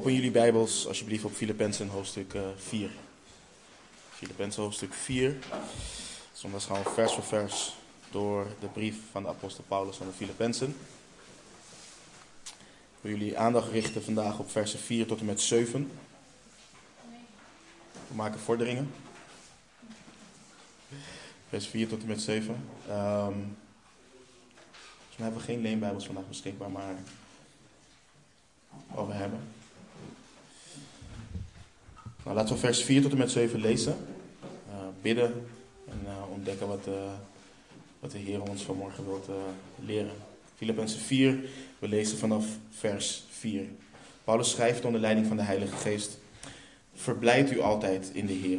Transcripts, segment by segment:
Open jullie Bijbels alsjeblieft op Filippenzen hoofdstuk 4. Uh, Filippenzen hoofdstuk 4. Zondags gaan we vers voor vers door de brief van de apostel Paulus aan de Filippenzen. Ik wil jullie aandacht richten vandaag op versen 4 tot en met 7. We maken vorderingen. Vers 4 tot en met 7. Um, volgens mij hebben we geen leenbijbels vandaag beschikbaar, maar wat we hebben. Nou, laten we vers 4 tot en met 7 lezen, uh, bidden en uh, ontdekken wat, uh, wat de Heer ons vanmorgen wilt leren. Filippenzen 4, we lezen vanaf vers 4. Paulus schrijft onder leiding van de Heilige Geest: Verblijd u altijd in de Heer.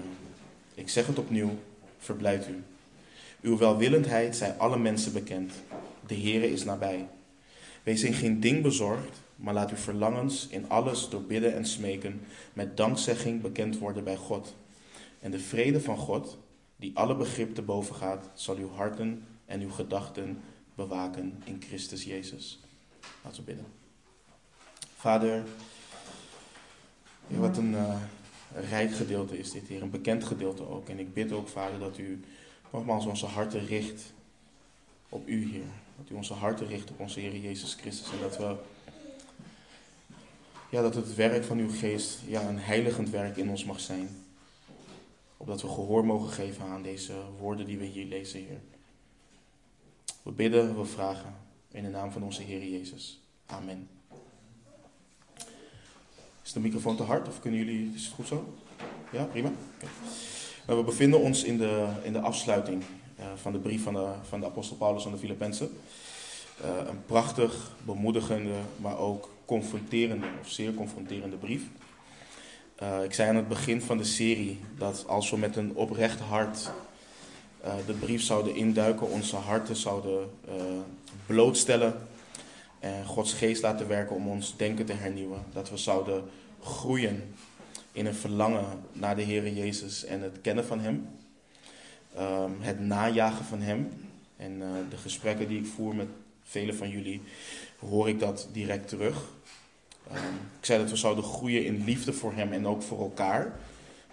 Ik zeg het opnieuw, verblijd u. Uw welwillendheid zij alle mensen bekend. De Heer is nabij. Wees in geen ding bezorgd, maar laat uw verlangens in alles door bidden en smeken met dankzegging bekend worden bij God. En de vrede van God, die alle begrip te boven gaat, zal uw harten en uw gedachten bewaken in Christus Jezus. Laten we bidden. Vader, wat een uh, rijk gedeelte is dit, hier, een bekend gedeelte ook. En ik bid ook, Vader, dat u nogmaals onze harten richt op u, Heer. Dat u onze harten richt op onze Heer Jezus Christus. En dat we ja, dat het werk van uw geest ja, een heiligend werk in ons mag zijn. Opdat we gehoor mogen geven aan deze woorden die we hier lezen, Heer. We bidden, we vragen in de naam van onze Heer Jezus. Amen. Is de microfoon te hard of kunnen jullie, is het goed zo? Ja, prima. We bevinden ons in de, in de afsluiting uh, van de brief van de, van de apostel Paulus aan de Filippenzen. Uh, een prachtig, bemoedigende, maar ook confronterende, of zeer confronterende brief. Uh, ik zei aan het begin van de serie dat als we met een oprecht hart uh, de brief zouden induiken, onze harten zouden blootstellen en Gods geest laten werken om ons denken te hernieuwen. Dat we zouden groeien in een verlangen naar de Heer Jezus en het kennen van Hem. Um, het najagen van Hem. En de gesprekken die ik voer met velen van jullie, hoor ik dat direct terug. Um, ik zei dat we zouden groeien in liefde voor Hem en ook voor elkaar.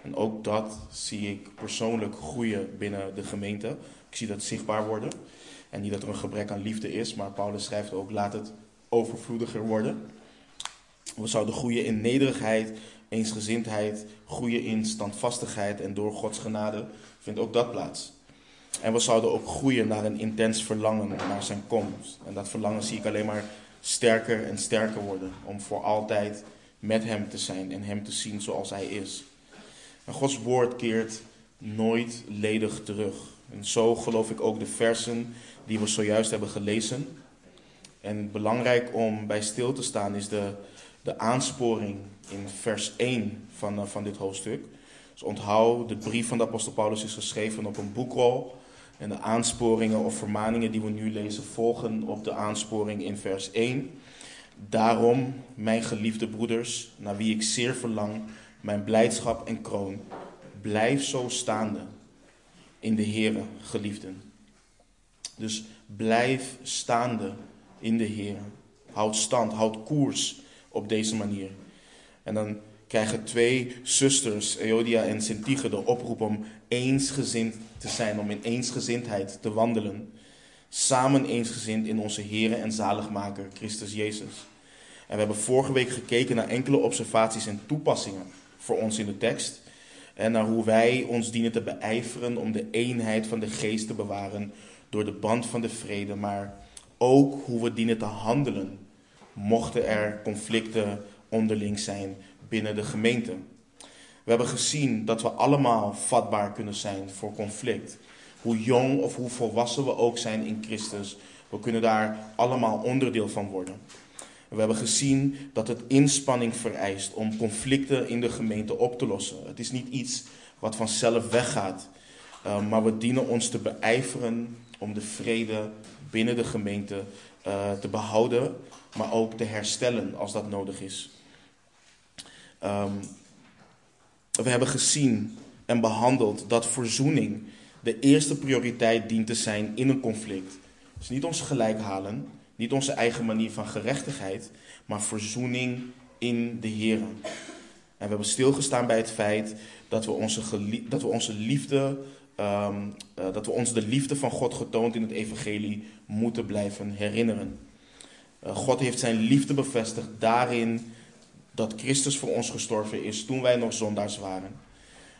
En ook dat zie ik persoonlijk groeien binnen de gemeente. Ik zie dat zichtbaar worden. En niet dat er een gebrek aan liefde is, maar Paulus schrijft ook: laat het overvloediger worden. We zouden groeien in nederigheid, eensgezindheid, groeien in standvastigheid en door Gods genade vindt ook dat plaats. En we zouden ook groeien naar een intens verlangen naar zijn komst. En dat verlangen zie ik alleen maar sterker en sterker worden. Om voor altijd met Hem te zijn en Hem te zien zoals Hij is. En Gods woord keert nooit ledig terug. En zo geloof ik ook de versen die we zojuist hebben gelezen. En belangrijk om bij stil te staan is de, de aansporing in vers 1 van, van dit hoofdstuk. Dus onthoud, de brief van de apostel Paulus is geschreven op een boekrol. En de aansporingen of vermaningen die we nu lezen volgen op de aansporing in vers 1. Daarom, mijn geliefde broeders, naar wie ik zeer verlang, mijn blijdschap en kroon, blijf zo staande in de Heere, geliefden. Dus blijf staande in de Heer. Houd stand, houd koers op deze manier. En dan krijgen twee zusters, Eodia en Sintige, de oproep om eensgezind te zijn, om in eensgezindheid te wandelen. Samen eensgezind in onze Heere en Zaligmaker, Christus Jezus. En we hebben vorige week gekeken naar enkele observaties en toepassingen voor ons in de tekst. En naar hoe wij ons dienen te beijveren om de eenheid van de geest te bewaren door de band van de vrede. Maar ook hoe we dienen te handelen, mochten er conflicten onderling zijn binnen de gemeente. We hebben gezien dat we allemaal vatbaar kunnen zijn voor conflict. Hoe jong of hoe volwassen we ook zijn in Christus, we kunnen daar allemaal onderdeel van worden. We hebben gezien dat het inspanning vereist om conflicten in de gemeente op te lossen. Het is niet iets wat vanzelf weggaat, uh, maar we dienen ons te beijveren om de vrede binnen de gemeente uh, te behouden, maar ook te herstellen als dat nodig is. Um, we hebben gezien en behandeld dat verzoening de eerste prioriteit dient te zijn in een conflict. Dus niet ons gelijk halen, niet onze eigen manier van gerechtigheid, maar verzoening in de Heer. En we hebben stilgestaan bij het feit dat we onze, dat we onze liefde, ehm, eh, dat we ons de liefde van God getoond in het evangelie moeten blijven herinneren. Uh, God heeft zijn liefde bevestigd daarin dat Christus voor ons gestorven is toen wij nog zondaars waren.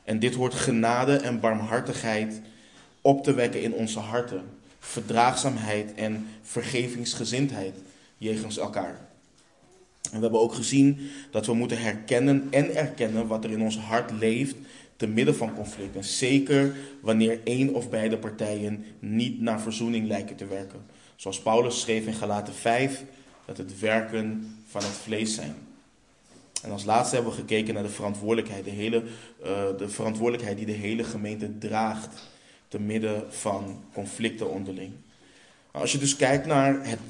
En dit hoort genade en barmhartigheid op te wekken in onze harten. Verdraagzaamheid en vergevingsgezindheid jegens elkaar. En we hebben ook gezien dat we moeten herkennen en erkennen wat er in ons hart leeft te midden van conflicten. Zeker wanneer één of beide partijen niet naar verzoening lijken te werken. Zoals Paulus schreef in Galaten 5, dat het werken van het vlees zijn. En als laatste hebben we gekeken naar de verantwoordelijkheid, de, hele, uh, de verantwoordelijkheid die de hele gemeente draagt te midden van conflicten onderling. Als je dus kijkt naar het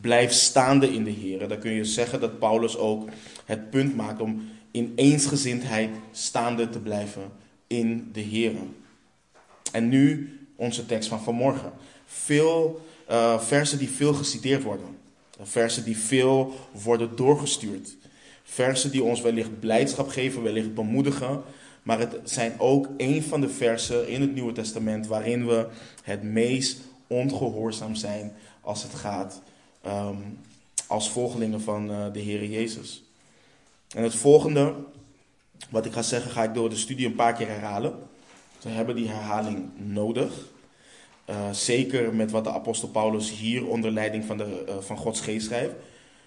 blijf staande in de Heer, dan kun je zeggen dat Paulus ook het punt maakt om in eensgezindheid staande te blijven in de Heer. En nu onze tekst van vanmorgen. Veel uh, versen die veel geciteerd worden. Versen die veel worden doorgestuurd. Versen die ons wellicht blijdschap geven, wellicht bemoedigen. Maar het zijn ook een van de versen in het Nieuwe Testament waarin we het meest ongehoorzaam zijn als het gaat um, als volgelingen van uh, de Heer Jezus. En het volgende, wat ik ga zeggen, ga ik door de studie een paar keer herhalen. We hebben die herhaling nodig. Uh, zeker met wat de apostel Paulus hier onder leiding van, de, uh, van Gods geest schrijft.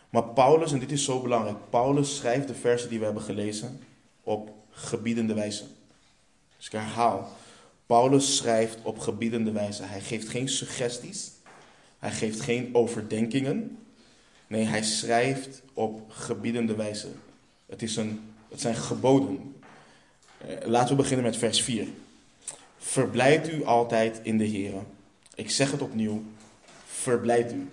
Maar Paulus, en dit is zo belangrijk, Paulus schrijft de versen die we hebben gelezen op gebiedende wijze. Dus ik herhaal, Paulus schrijft op gebiedende wijze. Hij geeft geen suggesties, hij geeft geen overdenkingen. Nee, hij schrijft op gebiedende wijze. Het, is een, het zijn geboden. Eh, laten we beginnen met vers 4. Verblijd u altijd in de Heer. Ik zeg het opnieuw. Verblijd u.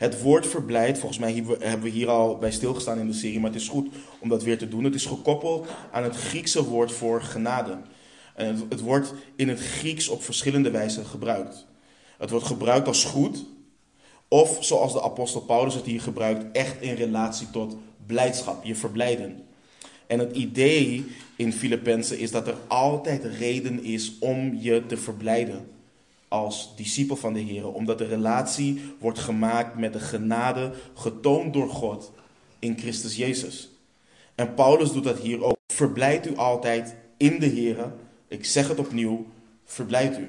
Het woord verblijd, volgens mij hebben we hier al bij stilgestaan in de serie, maar het is goed om dat weer te doen. Het is gekoppeld aan het Griekse woord voor genade. En het, wordt in het Grieks op verschillende wijzen gebruikt. Het wordt gebruikt als goed, of zoals de apostel Paulus het hier gebruikt, echt in relatie tot blijdschap, je verblijden. En het idee in Filippenzen is dat er altijd reden is om je te verblijden als discipel van de Heer, omdat de relatie wordt gemaakt met de genade getoond door God in Christus Jezus. En Paulus doet dat hier ook. Verblijd u altijd in de Heer. Ik zeg het opnieuw, verblijd u.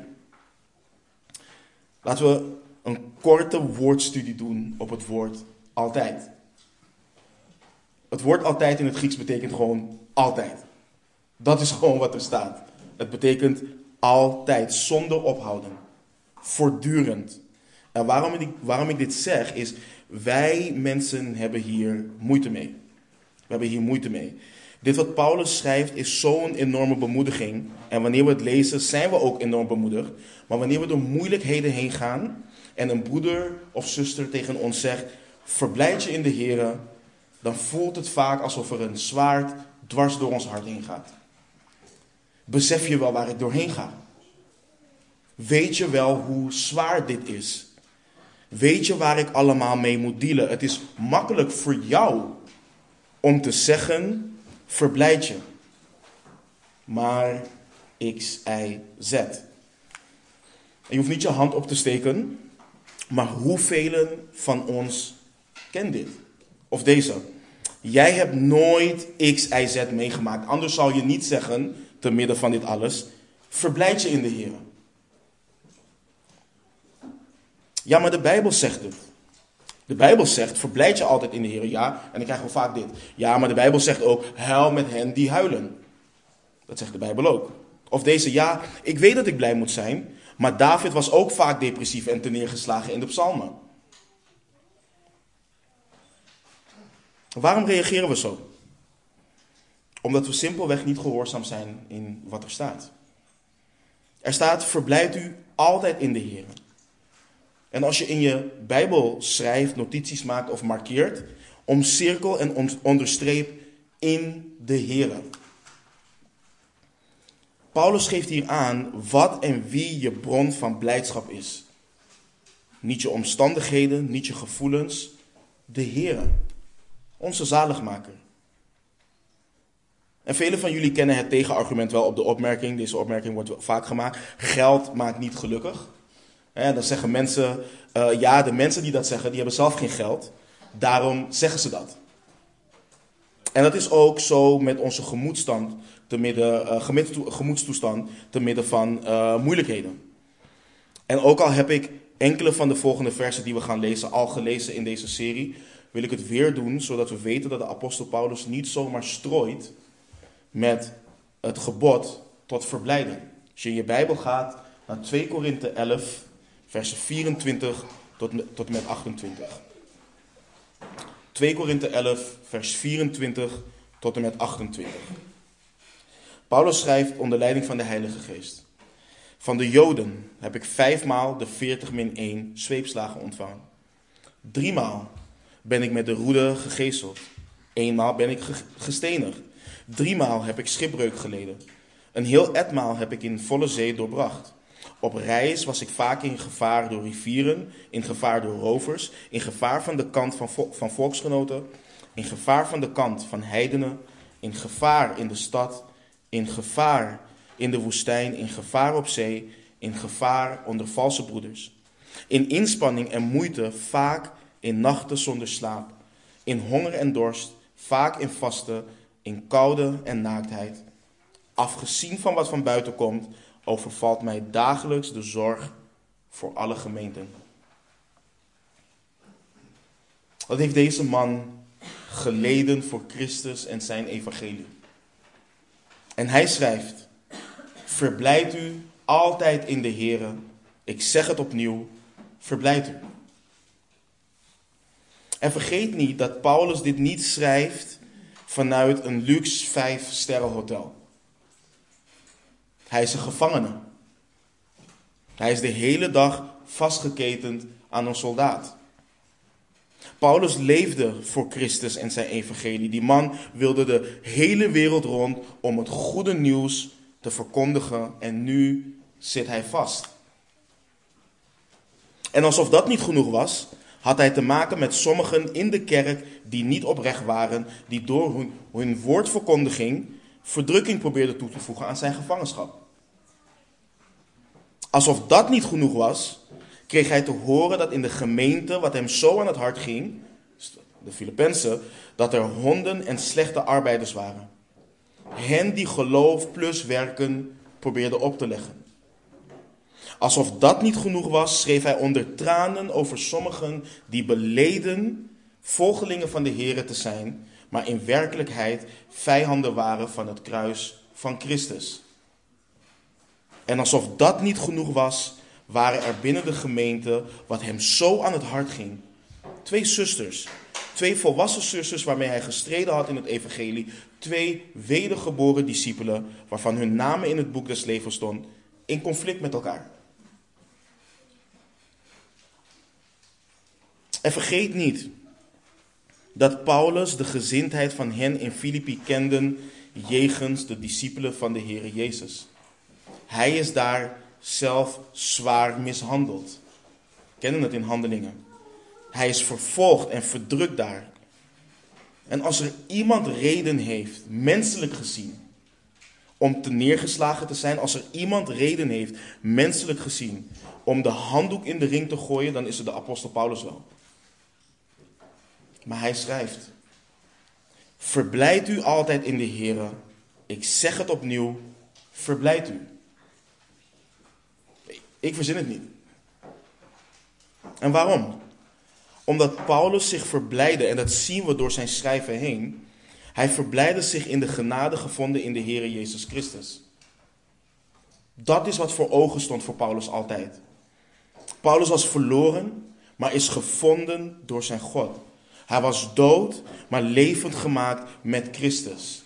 Laten we een korte woordstudie doen op het woord altijd. Het woord altijd in het Grieks betekent gewoon altijd. Dat is gewoon wat er staat. Het betekent altijd, zonder ophouden. Voortdurend. En waarom ik, waarom ik dit zeg is, wij mensen hebben hier moeite mee. We hebben hier moeite mee. Dit wat Paulus schrijft is zo'n enorme bemoediging. En wanneer we het lezen, zijn we ook enorm bemoedigd. Maar wanneer we door moeilijkheden heen gaan en een broeder of zuster tegen ons zegt: Verblijd je in de Heer, dan voelt het vaak alsof er een zwaard dwars door ons hart heen gaat. Besef je wel waar ik doorheen ga? Weet je wel hoe zwaar dit is? Weet je waar ik allemaal mee moet dealen? Het is makkelijk voor jou om te zeggen: verblijd je. Maar X, Y, Z. Je hoeft niet je hand op te steken, maar hoeveel van ons kent dit? Of deze? Jij hebt nooit X, Y, Z meegemaakt. Anders zal je niet zeggen, te midden van dit alles, verblijd je in de Heer. Ja, maar de Bijbel zegt het. De Bijbel zegt, verblijd je altijd in de Heer. Ja, en dan krijgen we vaak dit. Ja, maar de Bijbel zegt ook, huil met hen die huilen. Dat zegt de Bijbel ook. Of deze, ja, ik weet dat ik blij moet zijn, maar David was ook vaak depressief en neergeslagen in de psalmen. Waarom reageren we zo? Omdat we simpelweg niet gehoorzaam zijn in wat er staat. Er staat, verblijd u altijd in de Heer. En als je in je Bijbel schrijft, notities maakt of markeert, omcirkel en onderstreep in de Heer. Paulus geeft hier aan wat en wie je bron van blijdschap is. Niet je omstandigheden, niet je gevoelens, de Heer. onze zaligmaker. En velen van jullie kennen het tegenargument wel op de opmerking. Deze opmerking wordt vaak gemaakt. Geld maakt niet gelukkig. Dan zeggen mensen, uh, ja, de mensen die dat zeggen, die hebben zelf geen geld. Daarom zeggen ze dat. En dat is ook zo met onze gemoedstand te midden, uh, gemoedstoestand te midden van uh, moeilijkheden. En ook al heb ik enkele van de volgende versen die we gaan lezen al gelezen in deze serie, wil ik het weer doen, zodat we weten dat de apostel Paulus niet zomaar strooit met het gebod tot verblijden. Als je in je Bijbel gaat naar 2 Korinthe 11, versen 24 tot, tot en met 28. 2 Korinthe 11, vers 24 tot en met 28. Paulus schrijft onder leiding van de Heilige Geest. Van de Joden heb ik vijfmaal de 40 min 1 zweepslagen ontvangen. Driemaal ben ik met de roede gegezeld. Eenmaal ben ik gestenigd. Driemaal heb ik schipbreuk geleden. Een heel etmaal heb ik in volle zee doorbracht. Op reis was ik vaak in gevaar door rivieren, in gevaar door rovers, in gevaar van de kant van, van volksgenoten, in gevaar van de kant van heidenen, in gevaar in de stad, in gevaar in de woestijn, in gevaar op zee, in gevaar onder valse broeders. In inspanning en moeite, vaak in nachten zonder slaap, in honger en dorst, vaak in vasten, in koude en naaktheid. Afgezien van wat van buiten komt, overvalt mij dagelijks de zorg voor alle gemeenten. Wat heeft deze man geleden voor Christus en zijn evangelie? En hij schrijft: Verblijd u altijd in de Heer. Ik zeg het opnieuw: verblijd u. En vergeet niet dat Paulus dit niet schrijft vanuit een luxe vijf sterren hotel. Hij is een gevangene. Hij is de hele dag vastgeketend aan een soldaat. Paulus leefde voor Christus en zijn evangelie. Die man wilde de hele wereld rond om het goede nieuws te verkondigen en nu zit hij vast. En alsof dat niet genoeg was, had hij te maken met sommigen in de kerk die niet oprecht waren, die door hun, hun woordverkondiging verdrukking probeerden toe te voegen aan zijn gevangenschap. Alsof dat niet genoeg was, kreeg hij te horen dat in de gemeente, wat hem zo aan het hart ging, de Filippenzen, dat er honden en slechte arbeiders waren. Hen die geloof plus werken probeerden op te leggen. Alsof dat niet genoeg was, schreef hij onder tranen over sommigen die beleden volgelingen van de Here te zijn, maar in werkelijkheid vijanden waren van het kruis van Christus. En alsof dat niet genoeg was, waren er binnen de gemeente, wat hem zo aan het hart ging, twee zusters. Twee volwassen zusters waarmee hij gestreden had in het evangelie. Twee wedergeboren discipelen waarvan hun namen in het boek des levens stond, in conflict met elkaar. En vergeet niet dat Paulus de gezindheid van hen in Filippi kende jegens de discipelen van de Heer Jezus. Hij is daar zelf zwaar mishandeld. Kennen het in handelingen. Hij is vervolgd en verdrukt daar. En als er iemand reden heeft, menselijk gezien, om te neergeslagen te zijn, als er iemand reden heeft, menselijk gezien, om de handdoek in de ring te gooien, dan is het de apostel Paulus wel. Maar hij schrijft: Verblijd u altijd in de Heer. Ik zeg het opnieuw, verblijd u. Ik verzin het niet. En waarom? Omdat Paulus zich verblijde, en dat zien we door zijn schrijven heen. Hij verblijde zich in de genade gevonden in de Heer Jezus Christus. Dat is wat voor ogen stond voor Paulus altijd. Paulus was verloren, maar is gevonden door zijn God. Hij was dood, maar levend gemaakt met Christus.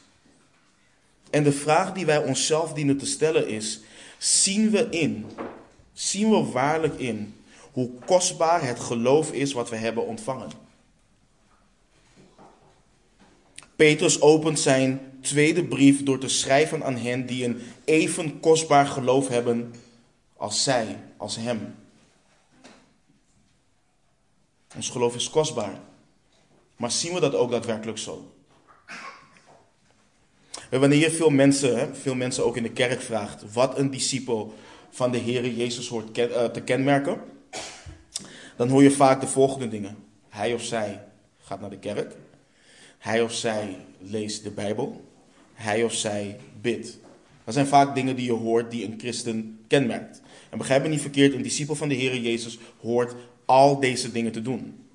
En de vraag die wij onszelf dienen te stellen is: zien we in zien we waarlijk in hoe kostbaar het geloof is wat we hebben ontvangen. Petrus opent zijn tweede brief door te schrijven aan hen die een even kostbaar geloof hebben als zij, als hem. Ons geloof is kostbaar. Maar zien we dat ook daadwerkelijk zo? Wanneer je veel mensen, veel mensen ook in de kerk vraagt wat een discipel van de Heer Jezus hoort eh, te kenmerken, dan hoor je vaak de volgende dingen. Hij of zij gaat naar de kerk. Hij of zij leest de Bijbel. Hij of zij bidt. Dat zijn vaak dingen die je hoort die een christen kenmerkt. En begrijp me niet verkeerd, een discipel van de Heer Jezus hoort al deze dingen te doen.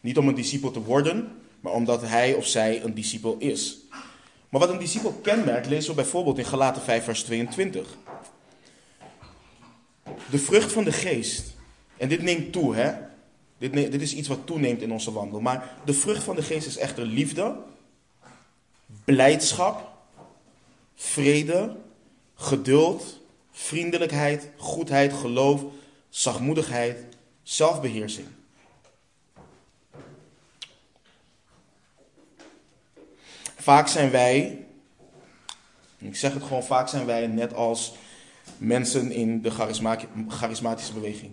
Niet om een discipel te worden, maar omdat hij of zij een discipel is. Maar wat een discipel kenmerkt, lezen we bijvoorbeeld in Galaten 5, vers 22. De vrucht van de geest, en dit neemt toe, hè? Dit, dit is iets wat toeneemt in onze wandel. Maar de vrucht van de geest is echter liefde, blijdschap, vrede, geduld, vriendelijkheid, goedheid, geloof, zachtmoedigheid, zelfbeheersing. Vaak zijn wij, ik zeg het gewoon, vaak zijn wij net als mensen in de charismatische beweging.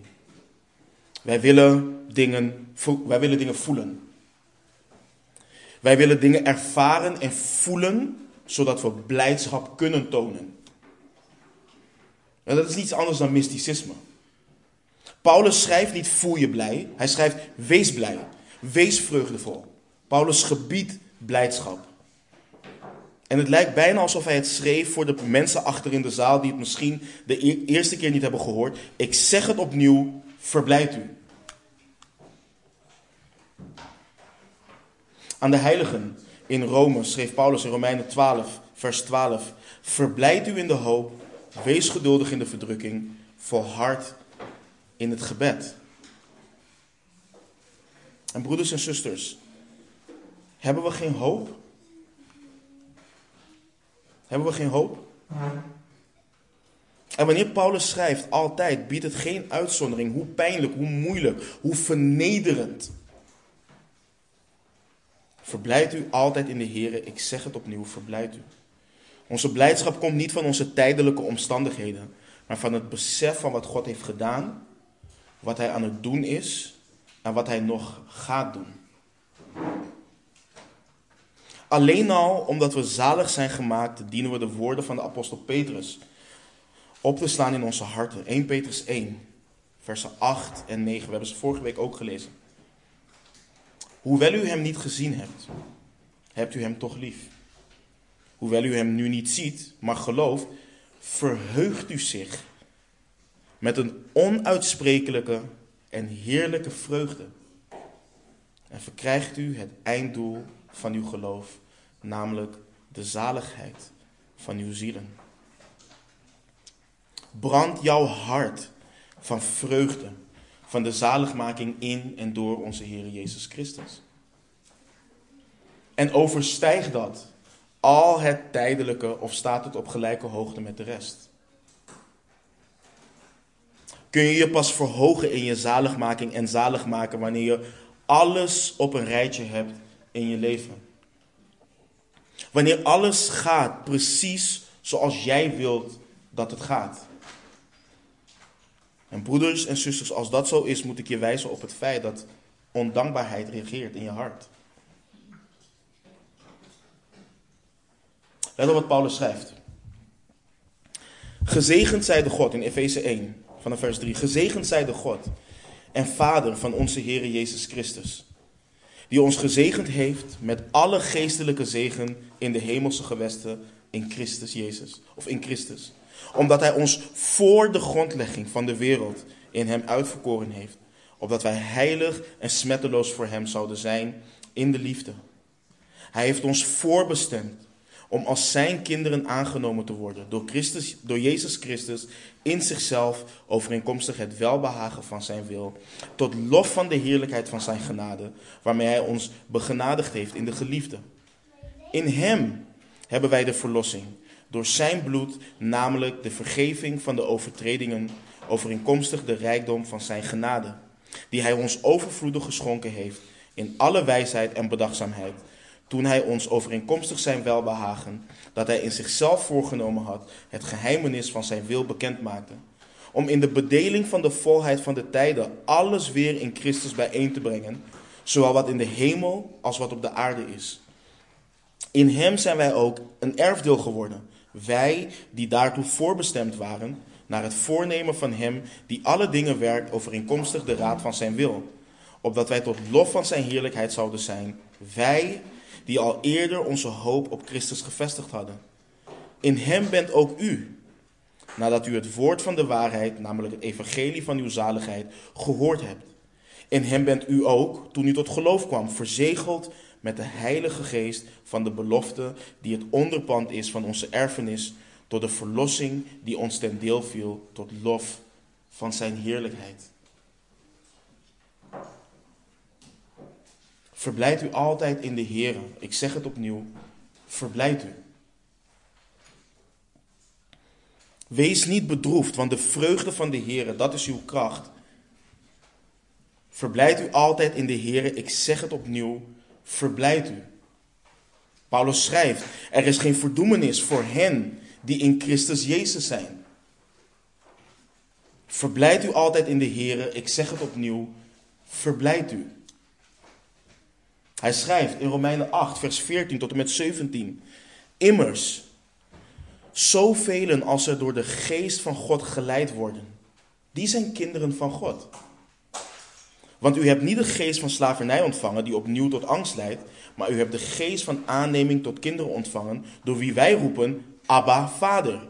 Wij willen dingen, wij willen dingen voelen. Wij willen dingen ervaren en voelen, zodat we blijdschap kunnen tonen. En dat is niets anders dan mysticisme. Paulus schrijft niet voel je blij, hij schrijft wees blij, wees vreugdevol. Paulus gebiedt blijdschap. En het lijkt bijna alsof hij het schreef voor de mensen achter in de zaal die het misschien de e-, eerste keer niet hebben gehoord. Ik zeg het opnieuw, verblijd u. Aan de heiligen in Rome schreef Paulus in Romeinen 12, vers 12. Verblijd u in de hoop, wees geduldig in de verdrukking, volhard in het gebed. En broeders en zusters, hebben we geen hoop? Hebben we geen hoop? En wanneer Paulus schrijft, altijd, biedt het geen uitzondering hoe pijnlijk, hoe moeilijk, hoe vernederend. Verblijd u altijd in de Heer. Ik zeg het opnieuw, verblijd u. Onze blijdschap komt niet van onze tijdelijke omstandigheden, maar van het besef van wat God heeft gedaan, wat Hij aan het doen is en wat Hij nog gaat doen. Alleen al omdat we zalig zijn gemaakt, dienen we de woorden van de apostel Petrus op te slaan in onze harten. 1 Petrus 1, versen 8 en 9. We hebben ze vorige week ook gelezen. Hoewel u hem niet gezien hebt, hebt u hem toch lief. Hoewel u hem nu niet ziet, maar gelooft, verheugt u zich met een onuitsprekelijke en heerlijke vreugde. En verkrijgt u het einddoel van uw geloof, namelijk de zaligheid van uw zielen. Brand jouw hart van vreugde, van de zaligmaking in en door onze Heer Jezus Christus. En overstijg dat, al het tijdelijke, of staat het op gelijke hoogte met de rest. Kun je je pas verhogen in je zaligmaking en zalig maken wanneer je alles op een rijtje hebt in je leven. Wanneer alles gaat precies zoals jij wilt dat het gaat. En broeders en zusters, als dat zo is, moet ik je wijzen op het feit dat ondankbaarheid reageert in je hart. Let op wat Paulus schrijft. Gezegend zij de God in Efeze 1, vanaf vers 3. Gezegend zij de God en Vader van onze Heer Jezus Christus die ons gezegend heeft met alle geestelijke zegen in de hemelse gewesten in Christus Jezus, of in Christus. Omdat Hij ons voor de grondlegging van de wereld in Hem uitverkoren heeft, opdat wij heilig en smetteloos voor Hem zouden zijn in de liefde. Hij heeft ons voorbestemd om als zijn kinderen aangenomen te worden door, Christus, door Jezus Christus in zichzelf overeenkomstig het welbehagen van zijn wil, tot lof van de heerlijkheid van zijn genade, waarmee hij ons begenadigd heeft in de geliefde. In hem hebben wij de verlossing, door zijn bloed, namelijk de vergeving van de overtredingen, overeenkomstig de rijkdom van zijn genade, die hij ons overvloedig geschonken heeft in alle wijsheid en bedachtzaamheid toen hij ons overeenkomstig zijn welbehagen, dat hij in zichzelf voorgenomen had, het geheimenis van zijn wil bekend maakte. Om in de bedeling van de volheid van de tijden alles weer in Christus bijeen te brengen, zowel wat in de hemel als wat op de aarde is. In Hem zijn wij ook een erfdeel geworden, wij die daartoe voorbestemd waren, naar het voornemen van Hem die alle dingen werkt overeenkomstig de raad van Zijn wil, opdat wij tot lof van Zijn heerlijkheid zouden zijn, wij die al eerder onze hoop op Christus gevestigd hadden. In Hem bent ook u, nadat u het woord van de waarheid, namelijk het evangelie van uw zaligheid, gehoord hebt. In Hem bent u ook, toen u tot geloof kwam, verzegeld met de Heilige Geest van de belofte, die het onderpand is van onze erfenis, tot de verlossing die ons ten deel viel, tot lof van Zijn heerlijkheid. Verblijd u altijd in de Heer. Ik zeg het opnieuw. Verblijd u. Wees niet bedroefd, want de vreugde van de Heer, dat is uw kracht. Verblijd u altijd in de Heer. Ik zeg het opnieuw. Verblijd u. Paulus schrijft: Er is geen verdoemenis voor hen die in Christus Jezus zijn. Verblijd u altijd in de Heer. Ik zeg het opnieuw. Verblijd u. Hij schrijft in Romeinen 8, vers 14 tot en met 17. Immers, zoveel als er door de geest van God geleid worden, die zijn kinderen van God. Want u hebt niet de geest van slavernij ontvangen, die opnieuw tot angst leidt, maar u hebt de geest van aanneming tot kinderen ontvangen, door wie wij roepen, Abba, Vader.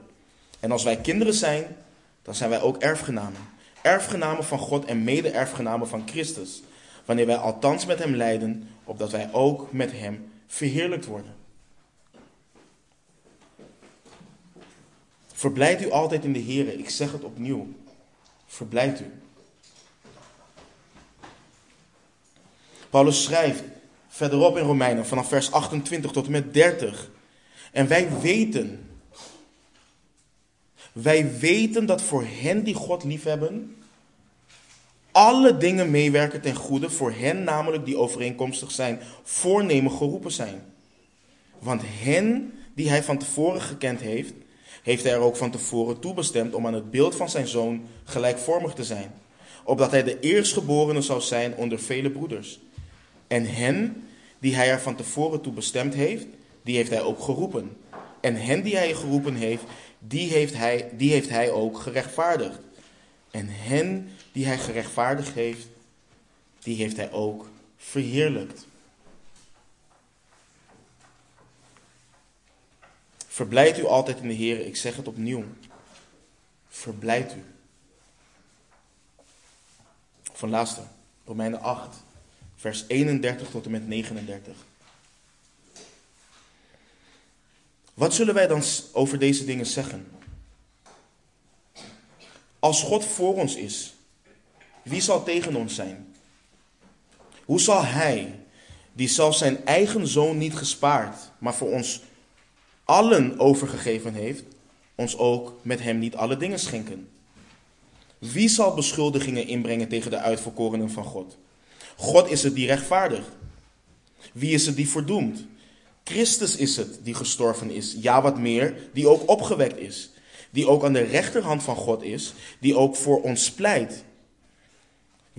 En als wij kinderen zijn, dan zijn wij ook erfgenamen. Erfgenamen van God en mede-erfgenamen van Christus. Wanneer wij althans met hem lijden, opdat wij ook met hem verheerlijkt worden. Verblijd u altijd in de Heer. Ik zeg het opnieuw. Verblijd u. Paulus schrijft verderop in Romeinen vanaf vers 28 tot en met 30. En wij weten, wij weten dat voor hen die God liefhebben, alle dingen meewerken ten goede, voor hen namelijk die overeenkomstig zijn voornemen geroepen zijn. Want hen die hij van tevoren gekend heeft, heeft hij er ook van tevoren toebestemd om aan het beeld van zijn zoon gelijkvormig te zijn, opdat hij de eerstgeborene zou zijn onder vele broeders. En hen die hij er van tevoren toe bestemd heeft, die heeft hij ook geroepen. En hen die hij geroepen heeft, die heeft hij, die heeft hij ook gerechtvaardigd. En hen die hij gerechtvaardigd heeft, die heeft hij ook verheerlijkt. Verblijd u altijd in de Heer. Ik zeg het opnieuw. Verblijd u. Van laatste, Romeinen 8, vers 31 tot en met 39. Wat zullen wij dan over deze dingen zeggen? Als God voor ons is, wie zal tegen ons zijn? Hoe zal Hij, die zelfs zijn eigen zoon niet gespaard, maar voor ons allen overgegeven heeft, ons ook met Hem niet alle dingen schenken? Wie zal beschuldigingen inbrengen tegen de uitverkorenen van God? God is het die rechtvaardigt. Wie is het die verdoemt? Christus is het die gestorven is, ja wat meer, die ook opgewekt is, die ook aan de rechterhand van God is, die ook voor ons pleit.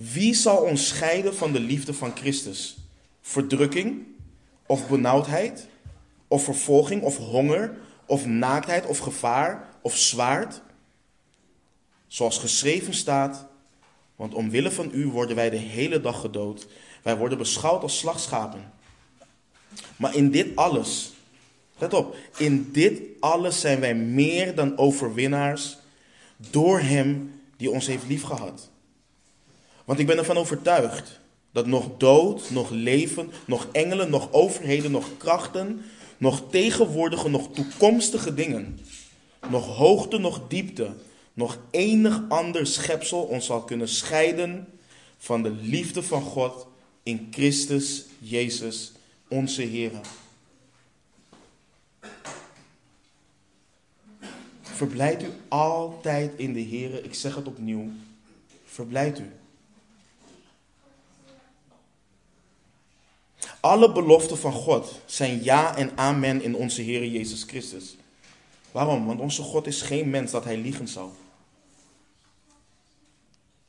Wie zal ons scheiden van de liefde van Christus? Verdrukking of benauwdheid of vervolging of honger of naaktheid of gevaar of zwaard? Zoals geschreven staat, want omwille van u worden wij de hele dag gedood. Wij worden beschouwd als slagschapen. Maar in dit alles, let op, in dit alles zijn wij meer dan overwinnaars door Hem die ons heeft liefgehad. Want ik ben ervan overtuigd dat nog dood, nog leven, nog engelen, nog overheden, nog krachten, nog tegenwoordige, nog toekomstige dingen, nog hoogte, nog diepte, nog enig ander schepsel ons zal kunnen scheiden van de liefde van God in Christus Jezus, onze Heer. Verblijd u altijd in de Heer. Ik zeg het opnieuw. Verblijd u. Alle beloften van God zijn ja en amen in onze Heer Jezus Christus. Waarom? Want onze God is geen mens dat hij liegen zal.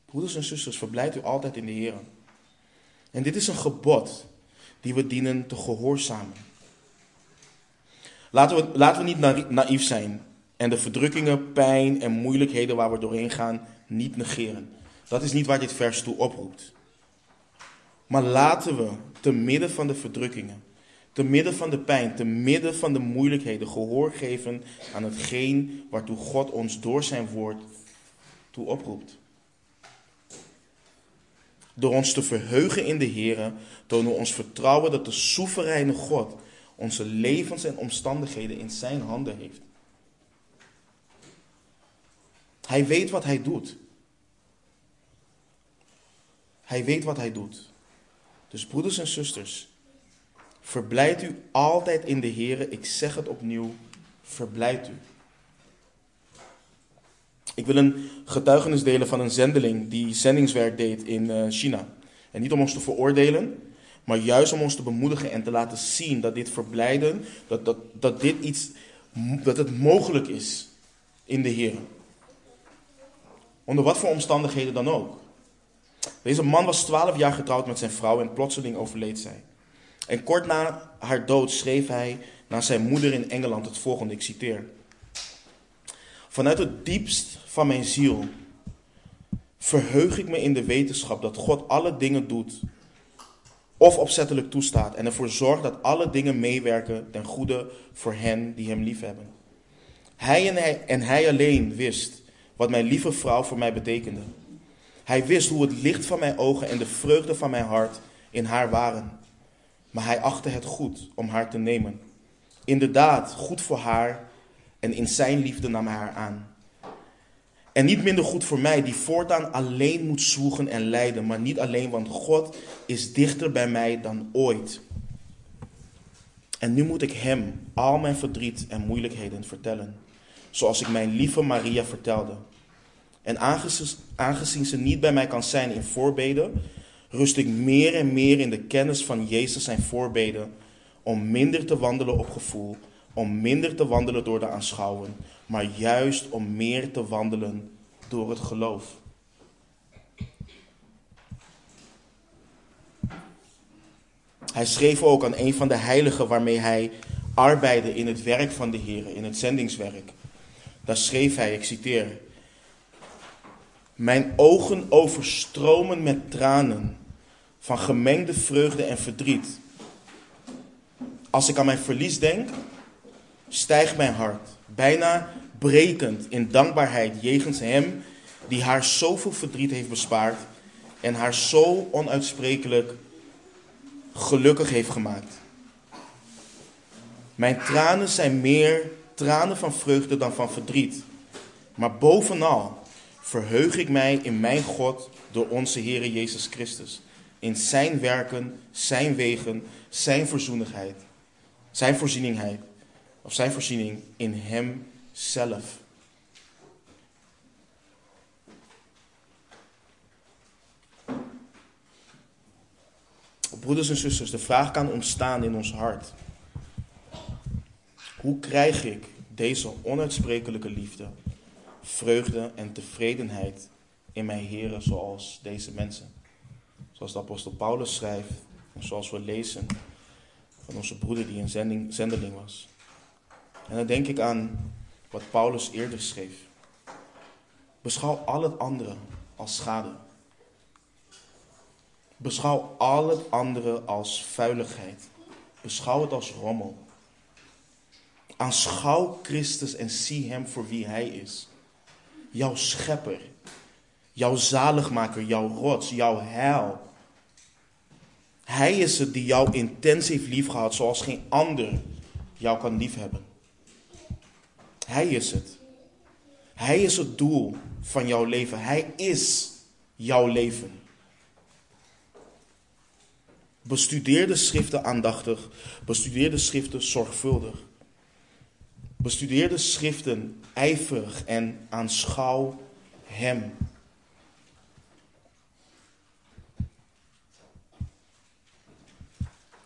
Broeders en zusters, verblijd u altijd in de Heer. En dit is een gebod die we dienen te gehoorzamen. Laten we, laten we niet naïef zijn en de verdrukkingen, pijn en moeilijkheden waar we doorheen gaan niet negeren. Dat is niet waar dit vers toe oproept. Maar laten we te midden van de verdrukkingen, te midden van de pijn, te midden van de moeilijkheden gehoor geven aan hetgeen waartoe God ons door zijn woord toe oproept. Door ons te verheugen in de Heer, tonen we ons vertrouwen dat de soevereine God onze levens en omstandigheden in zijn handen heeft. Hij weet wat hij doet. Hij weet wat hij doet. Dus broeders en zusters, verblijd u altijd in de Heer. Ik zeg het opnieuw, verblijd u. Ik wil een getuigenis delen van een zendeling die zendingswerk deed in eh, China. En niet om ons te veroordelen, maar juist om ons te bemoedigen en te laten zien dat dit verblijden, dat, dat, dat dit iets, dat het mogelijk is in de Heer. Onder wat voor omstandigheden dan ook. Deze man was twaalf jaar getrouwd met zijn vrouw en plotseling overleed zij. En kort na haar dood schreef hij naar zijn moeder in Engeland het volgende, ik citeer. Vanuit het diepst van mijn ziel verheug ik me in de wetenschap dat God alle dingen doet of opzettelijk toestaat en ervoor zorgt dat alle dingen meewerken ten goede voor hen die hem liefhebben. Hij en hij, en hij alleen wist wat mijn lieve vrouw voor mij betekende. Hij wist hoe het licht van mijn ogen en de vreugde van mijn hart in haar waren. Maar hij achtte het goed om haar te nemen. Inderdaad, goed voor haar en in zijn liefde nam hij haar aan. En niet minder goed voor mij, die voortaan alleen moet zwoegen en lijden, maar niet alleen, want God is dichter bij mij dan ooit. En nu moet ik Hem al mijn verdriet en moeilijkheden vertellen, zoals ik mijn lieve Maria vertelde. En aangezien, ze niet bij mij kan zijn in voorbeden, rust ik meer en meer in de kennis van Jezus zijn voorbeden, om minder te wandelen op gevoel, om minder te wandelen door de aanschouwen, maar juist om meer te wandelen door het geloof. Hij schreef ook aan een van de heiligen waarmee hij arbeidde in het werk van de Heer, in het zendingswerk. Daar schreef hij, ik citeer, Mijn ogen overstromen met tranen van gemengde vreugde en verdriet. Als ik aan mijn verlies denk, stijgt mijn hart, bijna brekend in dankbaarheid jegens Hem die haar zoveel verdriet heeft bespaard en haar zo onuitsprekelijk gelukkig heeft gemaakt. Mijn tranen zijn meer tranen van vreugde dan van verdriet. Maar bovenal verheug ik mij in mijn God door onze Heer Jezus Christus. In zijn werken, zijn wegen, zijn verzoenigheid, zijn voorzieningheid, of zijn voorziening in hem zelf. Broeders en zusters, de vraag kan ontstaan in ons hart. Hoe krijg ik deze onuitsprekelijke liefde, vreugde en tevredenheid in mijn heren zoals deze mensen? Zoals de apostel Paulus schrijft en zoals we lezen van onze broeder die een zending, zendeling was. En dan denk ik aan wat Paulus eerder schreef. Beschouw al het andere als schade. Beschouw al het andere als vuiligheid. Beschouw het als rommel. Aanschouw Christus en zie Hem voor wie Hij is. Jouw schepper, jouw zaligmaker, jouw rots, jouw heil. Hij is het die jou intens heeft liefgehad zoals geen ander jou kan liefhebben. Hij is het. Hij is het doel van jouw leven. Hij is jouw leven. Bestudeer de schriften aandachtig. Bestudeer de schriften zorgvuldig. Bestudeer de schriften ijverig en aanschouw Hem.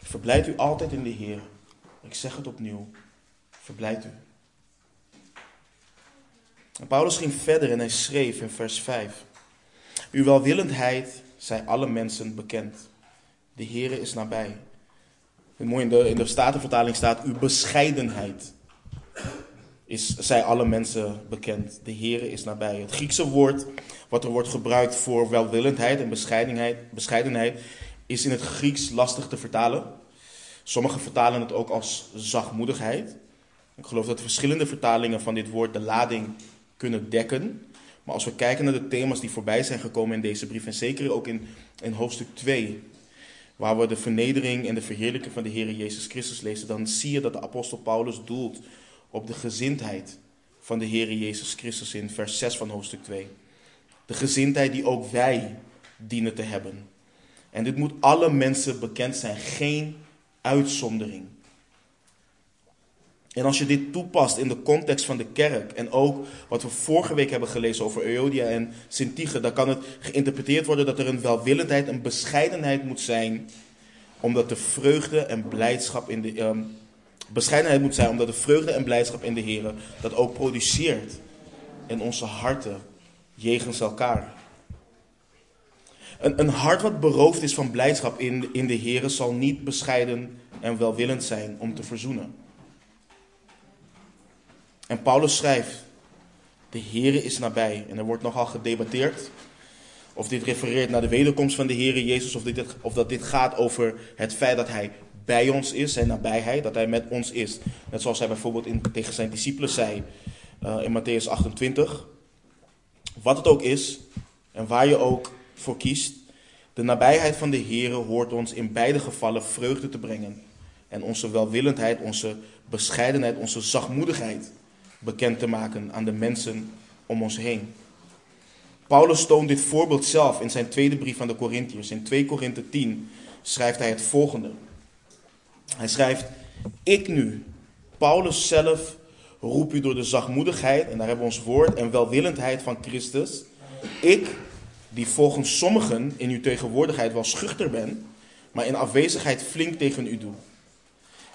Verblijd u altijd in de Heer. Ik zeg het opnieuw. Verblijd u. En Paulus ging verder en hij schreef in vers 5. Uw welwillendheid zij alle mensen bekend. De Heere is nabij. In de, in de Statenvertaling staat: Uw bescheidenheid is, zij alle mensen bekend. De Heere is nabij. Het Griekse woord wat er wordt gebruikt voor welwillendheid en bescheidenheid, bescheidenheid is in het Grieks lastig te vertalen. Sommigen vertalen het ook als zachtmoedigheid. Ik geloof dat verschillende vertalingen van dit woord de lading kunnen dekken. Maar als we kijken naar de thema's die voorbij zijn gekomen in deze brief, en zeker ook in, in hoofdstuk 2, waar we de vernedering en de verheerlijking van de Heer Jezus Christus lezen, dan zie je dat de apostel Paulus doelt op de gezindheid van de Heer Jezus Christus in vers 6 van hoofdstuk 2. De gezindheid die ook wij dienen te hebben. En dit moet alle mensen bekend zijn, geen uitzondering. En als je dit toepast in de context van de kerk en ook wat we vorige week hebben gelezen over Euodia en Sintige, dan kan het geïnterpreteerd worden dat er een welwillendheid, een bescheidenheid moet zijn, omdat de vreugde en blijdschap in de um, bescheidenheid moet zijn, omdat de vreugde en blijdschap in de Heer dat ook produceert in onze harten jegens elkaar. Een, een hart wat beroofd is van blijdschap in, in de Heer zal niet bescheiden en welwillend zijn om te verzoenen. En Paulus schrijft, de Heer is nabij. En er wordt nogal gedebatteerd of dit refereert naar de wederkomst van de Heer Jezus, of, dit, of dat dit gaat over het feit dat Hij bij ons is, zijn nabijheid, dat Hij met ons is. Net zoals Hij bijvoorbeeld in, tegen zijn discipelen zei uh, in Matthäus 28. Wat het ook is en waar je ook voor kiest, de nabijheid van de Heer hoort ons in beide gevallen vreugde te brengen. En onze welwillendheid, onze bescheidenheid, onze zachtmoedigheid bekend te maken aan de mensen om ons heen. Paulus toont dit voorbeeld zelf in zijn tweede brief aan de Corinthiërs. In 2 Korinthe 10 schrijft hij het volgende. Hij schrijft, ik nu, Paulus zelf, roep u door de zachtmoedigheid, en daar hebben we ons woord, en welwillendheid van Christus. Ik, die volgens sommigen in uw tegenwoordigheid wel schuchter ben, maar in afwezigheid flink tegen u doe.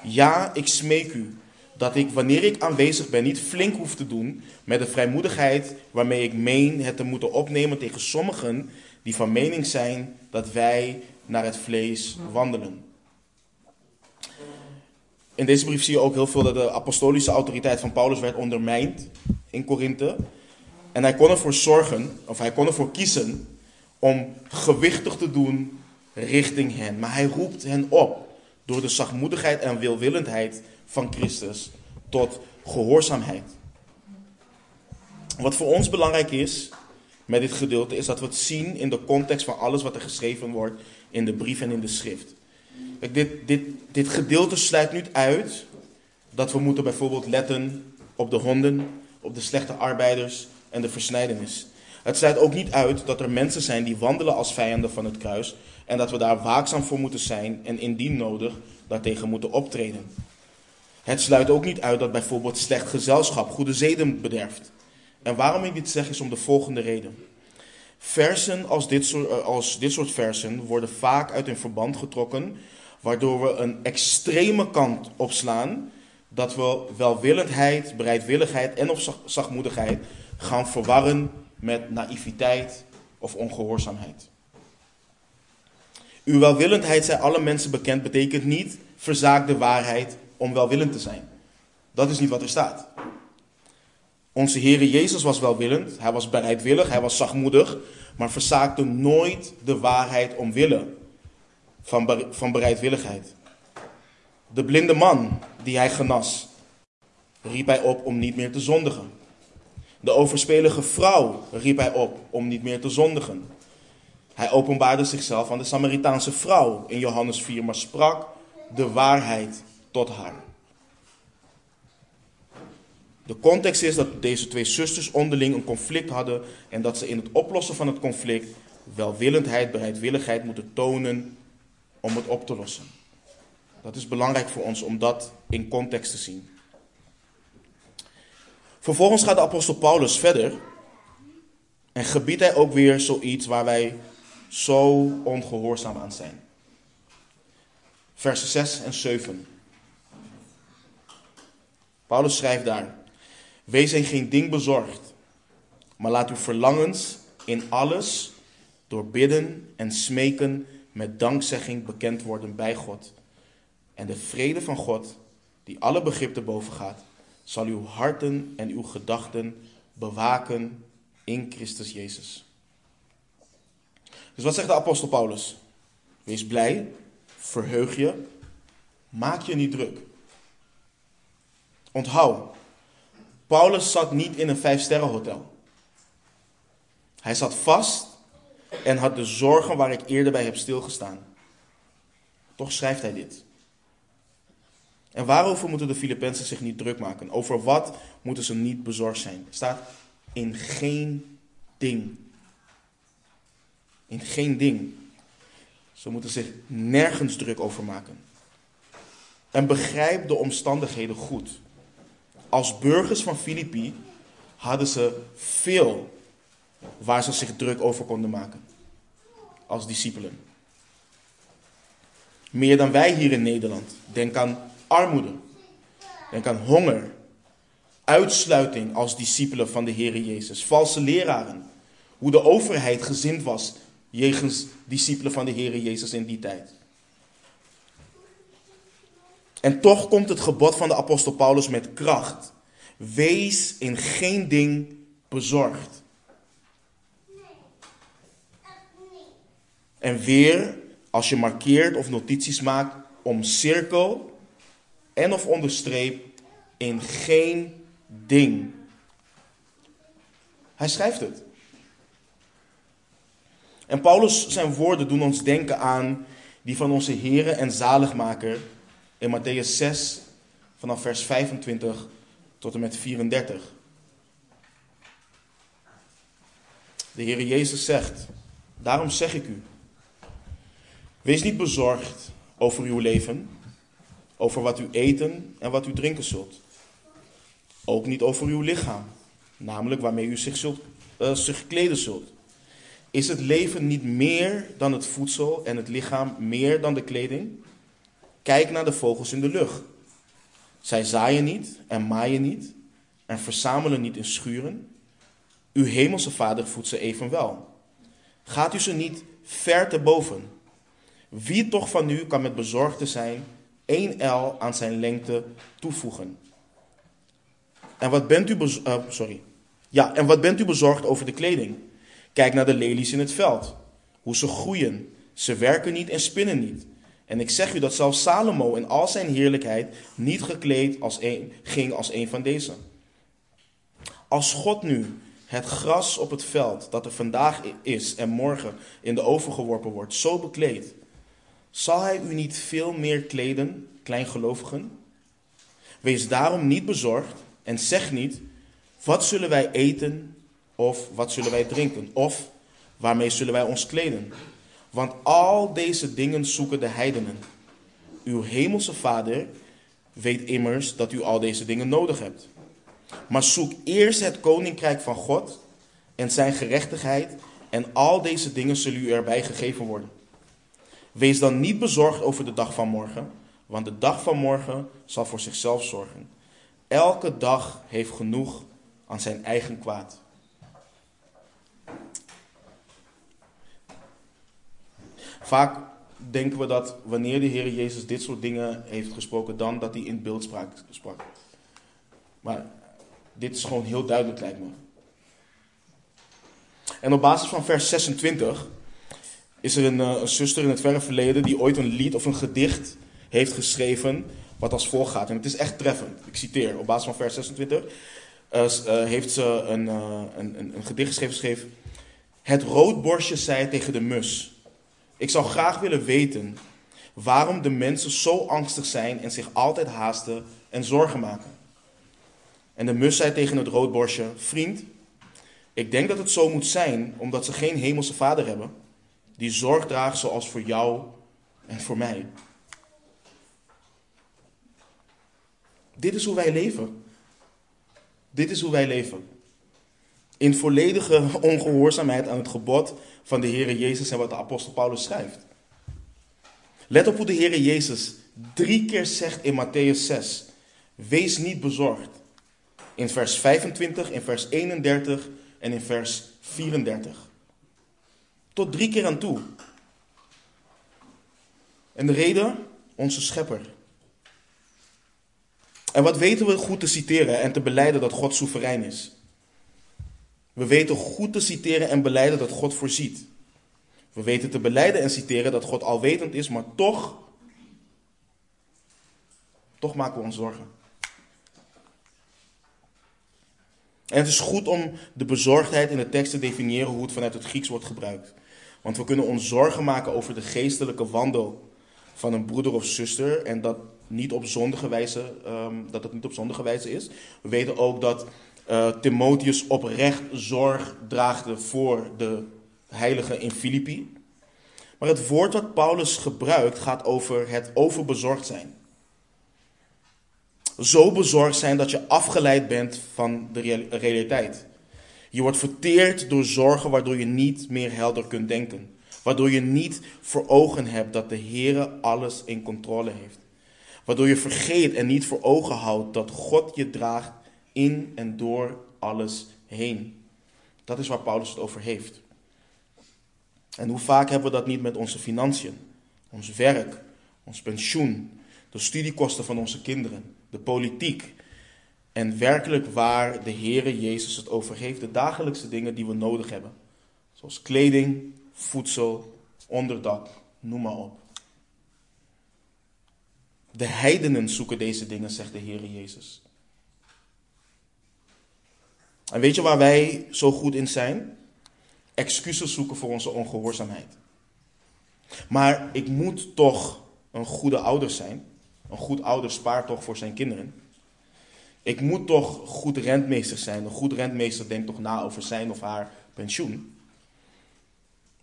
Ja, ik smeek u dat ik wanneer ik aanwezig ben niet flink hoef te doen met de vrijmoedigheid waarmee ik meen het te moeten opnemen tegen sommigen die van mening zijn dat wij naar het vlees wandelen. In deze brief zie je ook heel veel dat de apostolische autoriteit van Paulus werd ondermijnd in Korinthe. En hij kon ervoor zorgen, of hij kon ervoor kiezen, om gewichtig te doen richting hen. Maar hij roept hen op door de zachtmoedigheid en wilwillendheid van Christus tot gehoorzaamheid. Wat voor ons belangrijk is met dit gedeelte, is dat we het zien in de context van alles wat er geschreven wordt in de brief en in de schrift. Dit, dit, dit gedeelte sluit niet uit dat we moeten bijvoorbeeld letten op de honden, op de slechte arbeiders en de versnijdenis. Het sluit ook niet uit dat er mensen zijn die wandelen als vijanden van het kruis en dat we daar waakzaam voor moeten zijn en indien nodig daartegen moeten optreden. Het sluit ook niet uit dat bijvoorbeeld slecht gezelschap goede zeden bederft. En waarom ik dit zeg is om de volgende reden. Versen als dit, soort, eh, als dit soort versen worden vaak uit hun verband getrokken, waardoor we een extreme kant opslaan, dat we welwillendheid, bereidwilligheid en of zachtmoedigheid gaan verwarren met naïviteit of ongehoorzaamheid. Uw welwillendheid, zijn alle mensen bekend, betekent niet verzaak de waarheid om welwillend te zijn. Dat is niet wat er staat. Onze Heere Jezus was welwillend, hij was bereidwillig, hij was zachtmoedig, maar verzaakte nooit de waarheid omwille van, van bereidwilligheid. De blinde man die hij genas, riep hij op om niet meer te zondigen. De overspelige vrouw riep hij op om niet meer te zondigen. Hij openbaarde zichzelf aan de Samaritaanse vrouw in Johannes 4, maar sprak de waarheid tot haar. De context is dat deze twee zusters onderling een conflict hadden en dat ze in het oplossen van het conflict welwillendheid, bereidwilligheid moeten tonen om het op te lossen. Dat is belangrijk voor ons om dat in context te zien. Vervolgens gaat de apostel Paulus verder en gebiedt hij ook weer zoiets waar wij zo ongehoorzaam aan zijn. Versen 6 en 7. Paulus schrijft daar: Wees in geen ding bezorgd, maar laat uw verlangens in alles door bidden en smeken met dankzegging bekend worden bij God. En de vrede van God, die alle begrip te boven gaat, zal uw harten en uw gedachten bewaken in Christus Jezus. Dus wat zegt de apostel Paulus? Wees blij, verheug je, maak je niet druk. Onthoud, Paulus zat niet in een vijfsterrenhotel. Hij zat vast en had de zorgen waar ik eerder bij heb stilgestaan. Toch schrijft hij dit. En waarover moeten de Filippenzen zich niet druk maken? Over wat moeten ze niet bezorgd zijn? staat in geen ding. In geen ding. Ze moeten zich nergens druk over maken. En begrijp de omstandigheden goed. Als burgers van Filippi hadden ze veel waar ze zich druk over konden maken. Als discipelen. Meer dan wij hier in Nederland. Denk aan armoede. Denk aan honger. Uitsluiting als discipelen van de Heer Jezus. Valse leraren. Hoe de overheid gezind was jegens discipelen van de Heer Jezus in die tijd. En toch komt het gebod van de apostel Paulus met kracht. Wees in geen ding bezorgd. En weer, als je markeert of notities maakt, om cirkel en of onderstreep in geen ding. Hij schrijft het. En Paulus zijn woorden doen ons denken aan die van onze Here en Zaligmaker in Matthäus 6 vanaf vers 25 tot en met 34. De Heer Jezus zegt, daarom zeg ik u, wees niet bezorgd over uw leven, over wat u eten en wat u drinken zult. Ook niet over uw lichaam, namelijk waarmee u zich, zult, uh, zich kleden zult. Is het leven niet meer dan het voedsel en het lichaam meer dan de kleding? Kijk naar de vogels in de lucht. Zij zaaien niet en maaien niet en verzamelen niet in schuren. Uw hemelse vader voedt ze evenwel. Gaat u ze niet ver te boven? Wie toch van u kan met bezorgde zijn één L aan zijn lengte toevoegen? En wat bent u uh, sorry. Ja, en wat bent u bezorgd over de kleding? Kijk naar de lelies in het veld. Hoe ze groeien. Ze werken niet en spinnen niet. En ik zeg u dat zelfs Salomo in al zijn heerlijkheid niet gekleed als ging als een van deze. Als God nu het gras op het veld dat er vandaag is en morgen in de oven geworpen wordt, zo bekleedt, zal hij u niet veel meer kleden, kleingelovigen? Wees daarom niet bezorgd en zeg niet, wat zullen wij eten of wat zullen wij drinken? Of waarmee zullen wij ons kleden? Want al deze dingen zoeken de heidenen. Uw hemelse Vader weet immers dat u al deze dingen nodig hebt. Maar zoek eerst het koninkrijk van God en zijn gerechtigheid, en al deze dingen zullen u erbij gegeven worden. Wees dan niet bezorgd over de dag van morgen, want de dag van morgen zal voor zichzelf zorgen. Elke dag heeft genoeg aan zijn eigen kwaad. Vaak denken we dat wanneer de Heer Jezus dit soort dingen heeft gesproken, dan dat hij in beeldspraak sprak. Maar dit is gewoon heel duidelijk, lijkt me. En op basis van vers 26 is er een, uh, een, zuster in het verre verleden die ooit een lied of een gedicht heeft geschreven wat als volgt gaat. En het is echt treffend. Ik citeer, op basis van vers 26 uh, uh, heeft ze een, een, een, een, gedicht geschreven, schreef, Het roodborstje zei tegen de mus, ik zou graag willen weten waarom de mensen zo angstig zijn en zich altijd haasten en zorgen maken. En de mus zei tegen het roodborstje, vriend, ik denk dat het zo moet zijn omdat ze geen hemelse vader hebben die zorg draagt zoals voor jou en voor mij. Dit is hoe wij leven. Dit is hoe wij leven. In volledige ongehoorzaamheid aan het gebod van de Heer Jezus en wat de apostel Paulus schrijft. Let op hoe de Heer Jezus drie keer zegt in Matthäus 6: Wees niet bezorgd. In vers 25, in vers 31 en in vers 34. Tot drie keer aan toe. En de reden? Onze schepper. En wat weten we goed te citeren en te beleiden dat God soeverein is? We weten goed te citeren en beleiden dat God voorziet. We weten te beleiden en citeren dat God alwetend is, maar toch, toch maken we ons zorgen. En het is goed om de bezorgdheid in de tekst te definiëren hoe het vanuit het Grieks wordt gebruikt. Want we kunnen ons zorgen maken over de geestelijke wandel van een broeder of zuster en dat, niet op zondige wijze, ehm, dat het niet op zondige wijze is. We weten ook dat uh, Timotheus oprecht zorg draagde voor de heiligen in Filippi. Maar het woord wat Paulus gebruikt gaat over het overbezorgd zijn. Zo bezorgd zijn dat je afgeleid bent van de realiteit. Je wordt verteerd door zorgen waardoor je niet meer helder kunt denken. Waardoor je niet voor ogen hebt dat de Heer alles in controle heeft. Waardoor je vergeet en niet voor ogen houdt dat God je draagt in en door alles heen. Dat is waar Paulus het over heeft. En hoe vaak hebben we dat niet met onze financiën, ons werk, ons pensioen, de studiekosten van onze kinderen, de politiek. En werkelijk waar de Heere Jezus het over heeft, de dagelijkse dingen die we nodig hebben. Zoals kleding, voedsel, onderdak, noem maar op. De heidenen zoeken deze dingen, zegt de Heere Jezus. En weet je waar wij zo goed in zijn? Excuses zoeken voor onze ongehoorzaamheid. Maar ik moet toch een goede ouder zijn. Een goed ouder spaart toch voor zijn kinderen. Ik moet toch goed rentmeester zijn. Een goed rentmeester denkt toch na over zijn of haar pensioen.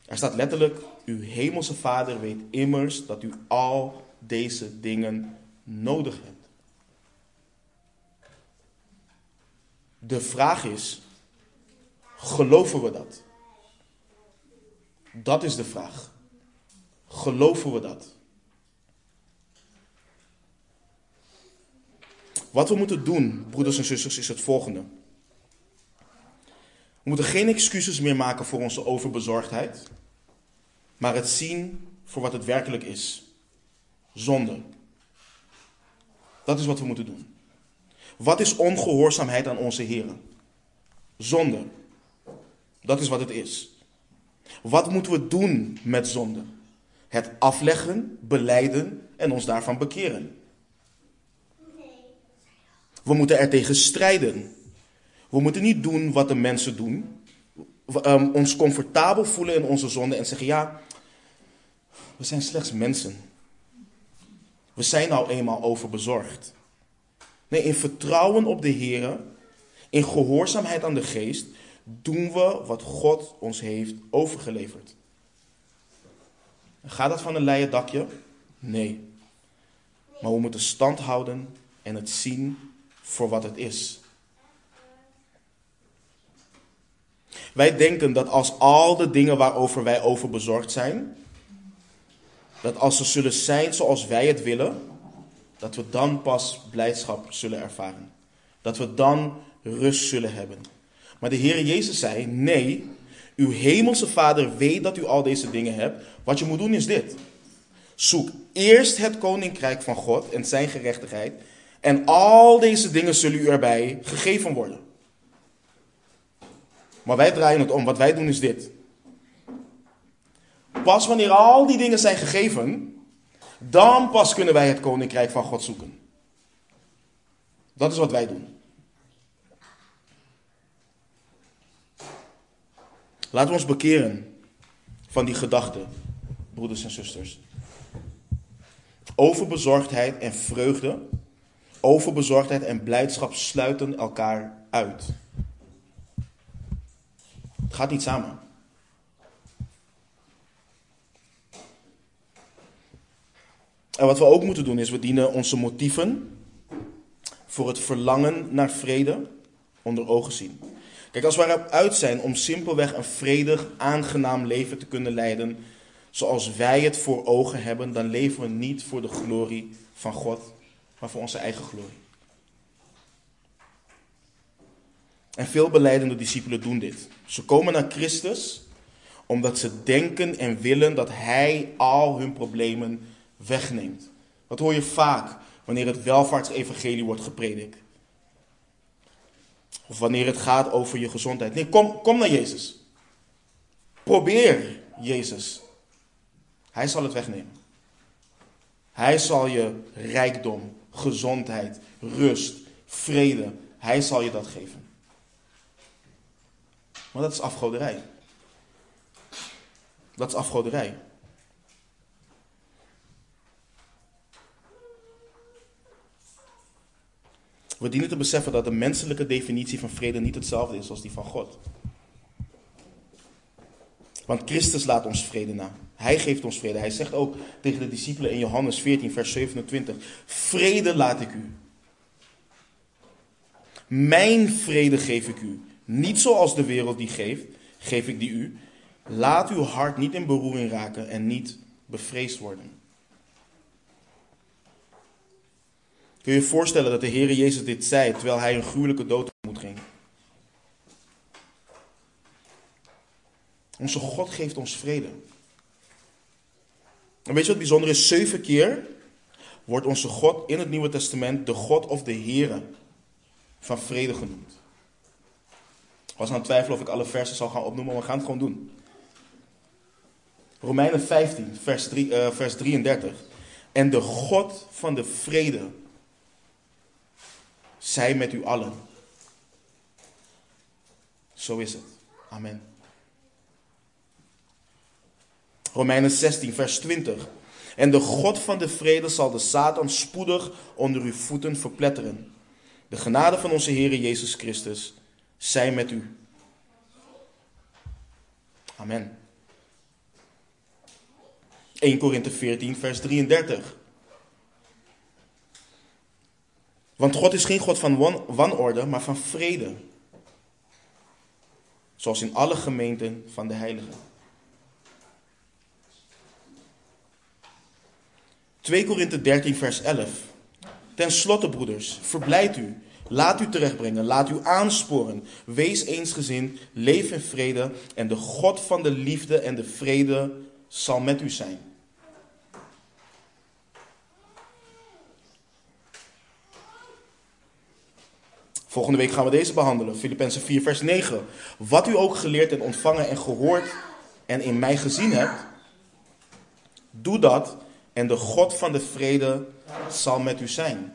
Er staat letterlijk: Uw hemelse vader weet immers dat u al deze dingen nodig hebt. De vraag is: geloven we dat? Dat is de vraag. Geloven we dat? Wat we moeten doen, broeders en zusters, is het volgende. We moeten geen excuses meer maken voor onze overbezorgdheid, maar het zien voor wat het werkelijk is: zonde. Dat is wat we moeten doen. Wat is ongehoorzaamheid aan onze heren? Zonde. Dat is wat het is. Wat moeten we doen met zonde? Het afleggen, beleiden en ons daarvan bekeren. We moeten er tegen strijden. We moeten niet doen wat de mensen doen. Um, ons comfortabel voelen in onze zonde en zeggen: ja, we zijn slechts mensen. We zijn nou eenmaal overbezorgd. Nee, in vertrouwen op de Heer, in gehoorzaamheid aan de geest, doen we wat God ons heeft overgeleverd. Gaat dat van een leien dakje? Nee. Maar we moeten stand houden en het zien voor wat het is. Wij denken dat als al de dingen waarover wij over bezorgd zijn, dat als ze zullen zijn zoals wij het willen, dat we dan pas blijdschap zullen ervaren. Dat we dan rust zullen hebben. Maar de Heer Jezus zei: Nee, uw hemelse Vader weet dat u al deze dingen hebt. Wat je moet doen is dit: zoek eerst het koninkrijk van God en zijn gerechtigheid. En al deze dingen zullen u erbij gegeven worden. Maar wij draaien het om. Wat wij doen is dit. Pas wanneer al die dingen zijn gegeven, dan pas kunnen wij het koninkrijk van God zoeken. Dat is wat wij doen. Laten we ons bekeren van die gedachten, broeders en zusters. Overbezorgdheid en vreugde, overbezorgdheid en blijdschap sluiten elkaar uit. Het gaat niet samen. En wat we ook moeten doen is, we dienen onze motieven voor het verlangen naar vrede onder ogen zien. Kijk, als we erop uit zijn om simpelweg een vredig, aangenaam leven te kunnen leiden, zoals wij het voor ogen hebben, dan leven we niet voor de glorie van God, maar voor onze eigen glorie. En veel beleidende discipelen doen dit. Ze komen naar Christus omdat ze denken en willen dat Hij al hun problemen wegneemt. Dat hoor je vaak wanneer het welvaartsevangelie wordt gepredikt. Of wanneer het gaat over je gezondheid. Nee, kom, kom naar Jezus. Probeer Jezus. Hij zal het wegnemen. Hij zal je rijkdom, gezondheid, rust, vrede, hij zal je dat geven. Maar dat is afgoderij. Dat is afgoderij. We dienen te beseffen dat de menselijke definitie van vrede niet hetzelfde is als die van God. Want Christus laat ons vrede na. Hij geeft ons vrede. Hij zegt ook tegen de discipelen in Johannes 14, vers 27: Vrede laat ik u. Mijn vrede geef ik u. Niet zoals de wereld die geeft, geef ik die u. Laat uw hart niet in beroering raken en niet bevreesd worden. Kun je je voorstellen dat de Heer Jezus dit zei terwijl hij een gruwelijke dood moet ging? Onze God geeft ons vrede. En weet je wat bijzonder is? Zeven keer wordt onze God in het Nieuwe Testament de God of de Here van vrede genoemd. Ik was aan het twijfelen of ik alle versen zal gaan opnoemen, maar we gaan het gewoon doen. Romeinen 15, vers, 3, uh, vers 33. En de God van de vrede zij met u allen. Zo is het. Amen. Romeinen 16, vers 20. En de God van de vrede zal de Satan spoedig onder uw voeten verpletteren. De genade van onze Heer Jezus Christus zij met u. Amen. 1 Korinthe 14, vers 33. Want God is geen God van wanorde, maar van vrede. Zoals in alle gemeenten van de heiligen. 2 Korinthe 13, vers 11. Ten slotte, broeders, verblijd u. Laat u terechtbrengen, laat u aansporen. Wees eensgezind, leef in vrede. En de God van de liefde en de vrede zal met u zijn. Volgende week gaan we deze behandelen. Filippenzen 4, vers 9. Wat u ook geleerd en ontvangen en gehoord en in mij gezien hebt, doe dat en de God van de vrede zal met u zijn.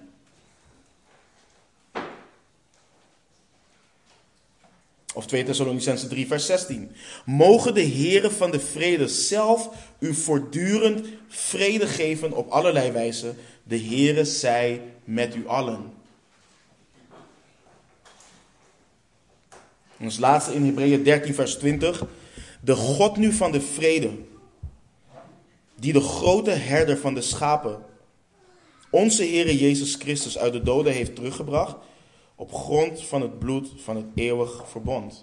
Of 2 Thessalonicense 3, vers 16. Mogen de Heere van de vrede zelf u voortdurend vrede geven op allerlei wijzen. De Heere zij met u allen. En als laatste in Hebreeën 13, vers 20. De God nu van de vrede, die de grote herder van de schapen, onze Heere Jezus Christus uit de doden heeft teruggebracht, op grond van het bloed van het eeuwig verbond.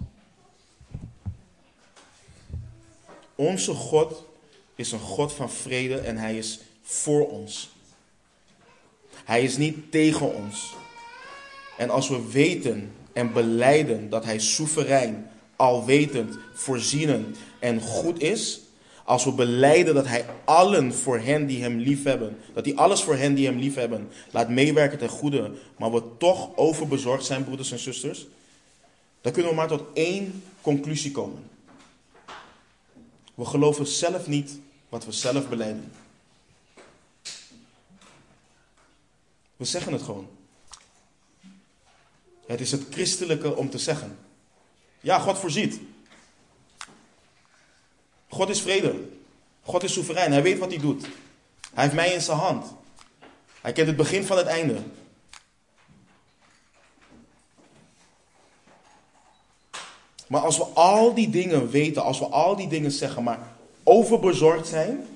Onze God is een God van vrede en hij is voor ons. Hij is niet tegen ons. En als we weten en beleiden dat Hij soeverein, alwetend, voorzienend en goed is, als we beleiden dat Hij allen voor hen die Hem liefhebben, dat Hij alles voor hen die Hem liefhebben laat meewerken ten goede, maar we toch overbezorgd zijn, broeders en zusters, dan kunnen we maar tot één conclusie komen. We geloven zelf niet wat we zelf beleiden. We zeggen het gewoon. Het is het christelijke om te zeggen. Ja, God voorziet. God is vrede. God is soeverein. Hij weet wat hij doet. Hij heeft mij in zijn hand. Hij kent het begin van het einde. Maar als we al die dingen weten, als we al die dingen zeggen, maar overbezorgd zijn,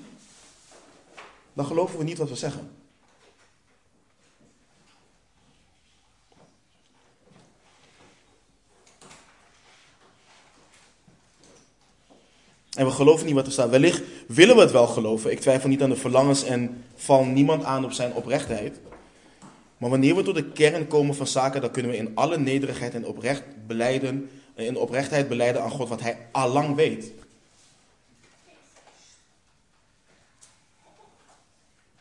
dan geloven we niet wat we zeggen. En we geloven niet wat er staat. Wellicht willen we het wel geloven. Ik twijfel niet aan de verlangens en val niemand aan op zijn oprechtheid. Maar wanneer we tot de kern komen van zaken, dan kunnen we in alle nederigheid en oprecht beleiden, in oprechtheid beleiden aan God wat Hij allang weet.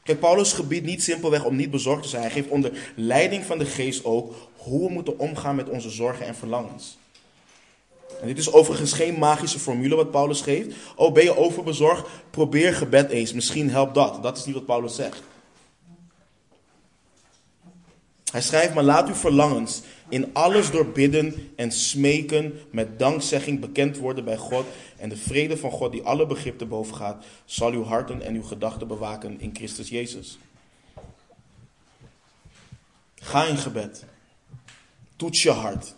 Kijk, Paulus gebiedt niet simpelweg om niet bezorgd te zijn. Hij geeft onder leiding van de geest ook hoe we moeten omgaan met onze zorgen en verlangens. En dit is overigens geen magische formule wat Paulus geeft. Oh, ben je overbezorgd? Probeer gebed eens. Misschien helpt dat. Dat is niet wat Paulus zegt. Hij schrijft, maar laat uw verlangens in alles door bidden en smeken met dankzegging bekend worden bij God. En de vrede van God, die alle begrip te boven gaat, zal uw harten en uw gedachten bewaken in Christus Jezus. Ga in gebed. Toets je hart.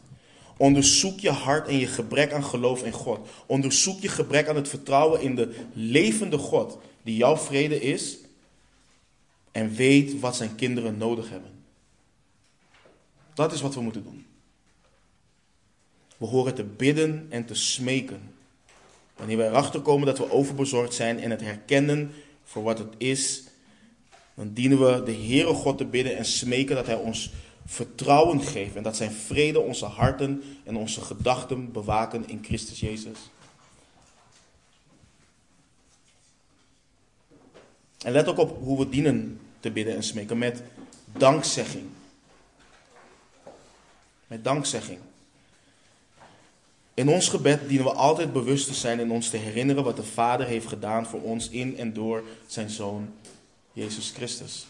Onderzoek je hart en je gebrek aan geloof in God. Onderzoek je gebrek aan het vertrouwen in de levende God, die jouw vrede is. En weet wat zijn kinderen nodig hebben. Dat is wat we moeten doen. We horen te bidden en te smeken. Wanneer wij erachter komen dat we overbezorgd zijn en het herkennen voor wat het is, dan dienen we de Heere God te bidden en smeken dat Hij ons vertrouwen geeft en dat Zijn vrede onze harten en onze gedachten bewaken in Christus Jezus. En let ook op hoe we dienen te bidden en smeken met dankzegging. Met dankzegging. In ons gebed dienen we altijd bewust te zijn en ons te herinneren wat de Vader heeft gedaan voor ons in en door zijn Zoon Jezus Christus.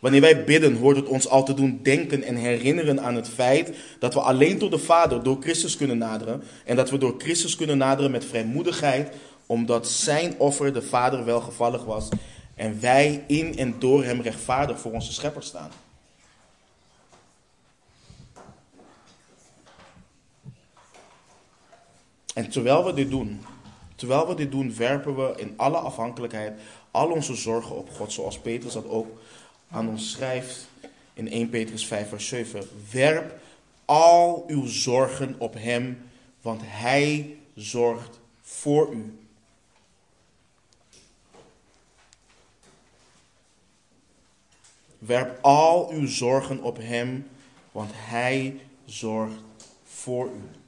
Wanneer wij bidden, hoort het ons al te doen denken en herinneren aan het feit dat we alleen tot de Vader door Christus kunnen naderen. En dat we door Christus kunnen naderen met vrijmoedigheid, omdat zijn offer de Vader welgevallig was. En wij in en door hem rechtvaardig voor onze schepper staan. En terwijl we dit doen, terwijl we dit doen, werpen we in alle afhankelijkheid al onze zorgen op God, zoals Petrus dat ook aan ons schrijft in 1 Petrus 5, vers 7. Werp al uw zorgen op Hem, want Hij zorgt voor u. Werp al uw zorgen op Hem, want Hij zorgt voor u.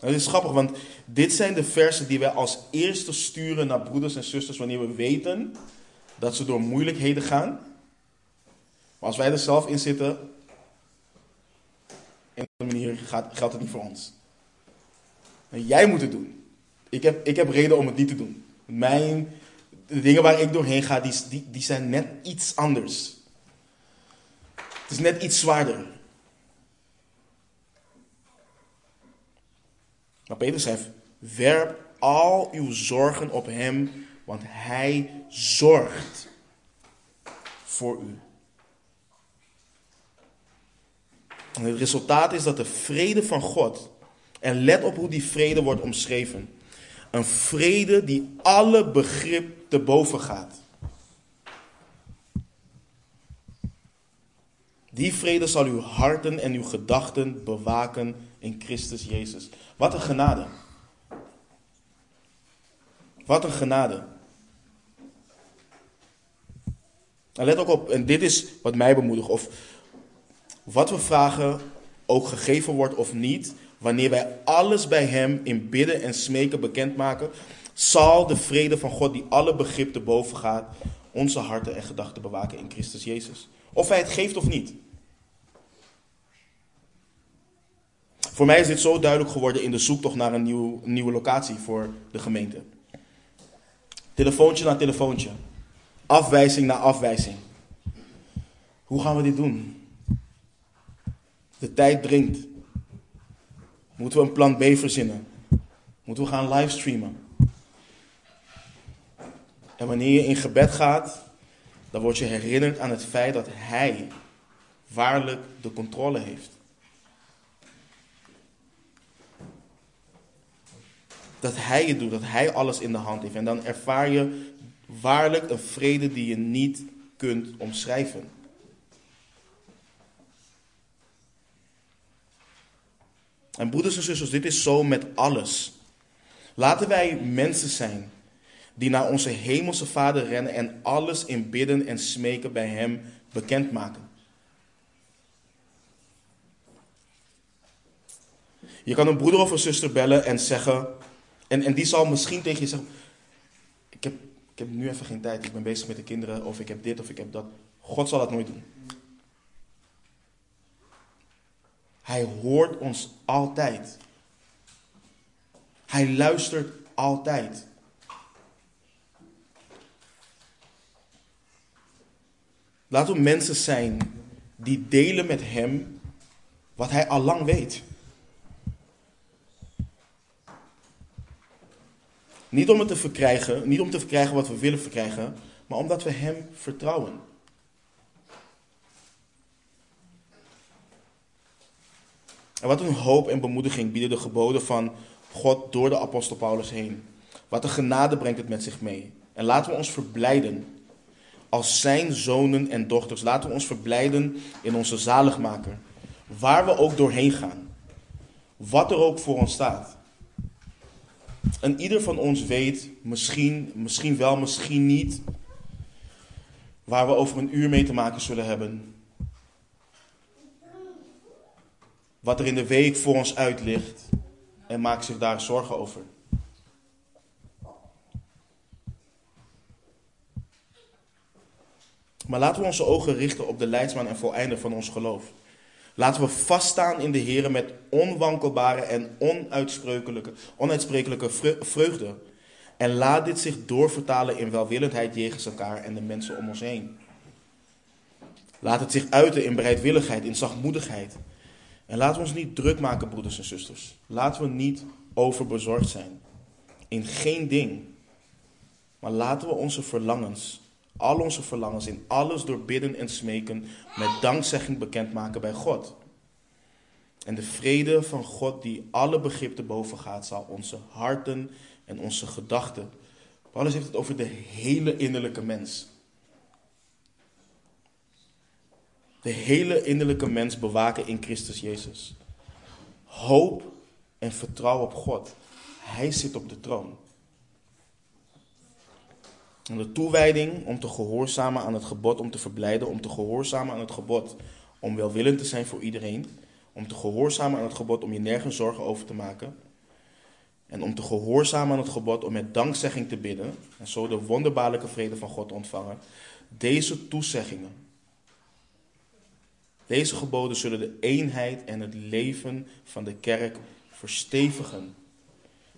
Het is grappig, want dit zijn de versen die wij als eerste sturen naar broeders en zusters wanneer we weten dat ze door moeilijkheden gaan. Maar als wij er zelf in zitten, in een manier gaat, geldt het niet voor ons. Jij moet het doen. Ik heb, ik heb reden om het niet te doen. Mijn, de dingen waar ik doorheen ga, die, die zijn net iets anders. Het is net iets zwaarder. Maar Peter schrijft, werp al uw zorgen op hem, want hij zorgt voor u. En het resultaat is dat de vrede van God, en let op hoe die vrede wordt omschreven, een vrede die alle begrip te boven gaat. Die vrede zal uw harten en uw gedachten bewaken in Christus Jezus. Wat een genade. Wat een genade. En let ook op, en dit is wat mij bemoedigt, of wat we vragen ook gegeven wordt of niet, wanneer wij alles bij Hem in bidden en smeken bekendmaken, zal de vrede van God die alle begrip te boven gaat, onze harten en gedachten bewaken in Christus Jezus. Of Hij het geeft of niet. Voor mij is dit zo duidelijk geworden in de zoektocht naar een nieuw, nieuwe locatie voor de gemeente. Telefoontje na telefoontje. Afwijzing na afwijzing. Hoe gaan we dit doen? De tijd dringt. Moeten we een plan B verzinnen? Moeten we gaan livestreamen? En wanneer je in gebed gaat, dan word je herinnerd aan het feit dat Hij waarlijk de controle heeft. Dat Hij het doet, dat Hij alles in de hand heeft. En dan ervaar je waarlijk een vrede die je niet kunt omschrijven. En broeders en zusters, dit is zo met alles. Laten wij mensen zijn die naar onze hemelse Vader rennen en alles in bidden en smeken bij Hem bekendmaken. Je kan een broeder of een zuster bellen en zeggen: en, en die zal misschien tegen je zeggen: ik heb nu even geen tijd, ik ben bezig met de kinderen, of ik heb dit of ik heb dat. God zal dat nooit doen. Hij hoort ons altijd. Hij luistert altijd. Laten we mensen zijn die delen met Hem wat Hij al lang weet. Niet om het te verkrijgen, niet om te verkrijgen wat we willen verkrijgen, maar omdat we Hem vertrouwen. En wat een hoop en bemoediging bieden de geboden van God door de apostel Paulus heen. Wat een genade brengt het met zich mee. En laten we ons verblijden als zijn zonen en dochters. Laten we ons verblijden in onze zaligmaker. Waar we ook doorheen gaan. Wat er ook voor ons staat. En ieder van ons weet, misschien, misschien wel, misschien niet, waar we over een uur mee te maken zullen hebben. Wat er in de week voor ons uit ligt. En maakt zich daar zorgen over. Maar laten we onze ogen richten op de leidsman en voleinder van ons geloof. Laten we vaststaan in de Heer met onwankelbare en onuitsprekelijke, vreugde. En laat dit zich doorvertalen in welwillendheid jegens elkaar en de mensen om ons heen. Laat het zich uiten in bereidwilligheid, in zachtmoedigheid. En laten we ons niet druk maken, broeders en zusters. Laten we niet overbezorgd zijn. In geen ding. Maar laten we onze verlangens al onze verlangens in alles door bidden en smeken met dankzegging bekendmaken bij God. En de vrede van God die alle begrip te boven gaat, zal onze harten en onze gedachten. Paulus heeft het over de hele innerlijke mens. De hele innerlijke mens bewaken in Christus Jezus. Hoop en vertrouw op God. Hij zit op de troon. En de toewijding om te gehoorzamen aan het gebod om te verblijden, om te gehoorzamen aan het gebod om welwillend te zijn voor iedereen, om te gehoorzamen aan het gebod om je nergens zorgen over te maken, en om te gehoorzamen aan het gebod om met dankzegging te bidden, en zo de wonderbaarlijke vrede van God te ontvangen. Deze toezeggingen, deze geboden zullen de eenheid en het leven van de kerk verstevigen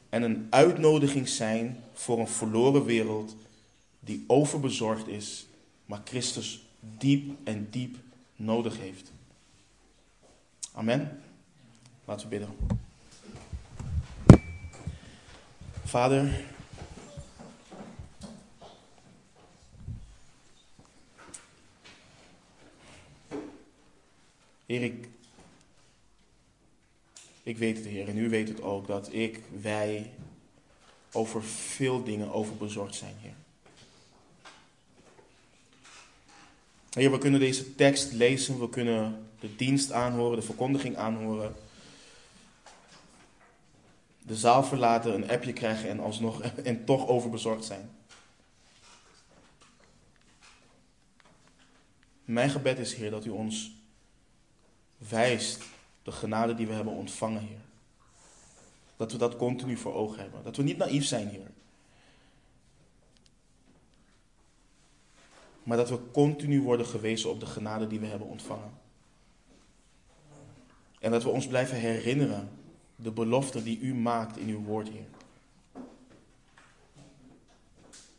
en een uitnodiging zijn voor een verloren wereld die overbezorgd is, maar Christus diep en diep nodig heeft. Amen. Laten we bidden. Vader, Heer, ik, ik weet het, Heer, en u weet het ook, dat ik, wij over veel dingen overbezorgd zijn, Heer. Heer, we kunnen deze tekst lezen, we kunnen de dienst aanhoren, de verkondiging aanhoren. De zaal verlaten, een appje krijgen en alsnog en toch overbezorgd zijn. Mijn gebed is, Heer, dat u ons wijst de genade die we hebben ontvangen, Heer. Dat we dat continu voor ogen hebben. Dat we niet naïef zijn, Heer. Maar dat we continu worden gewezen op de genade die we hebben ontvangen. En dat we ons blijven herinneren de belofte die u maakt in uw woord, Heer.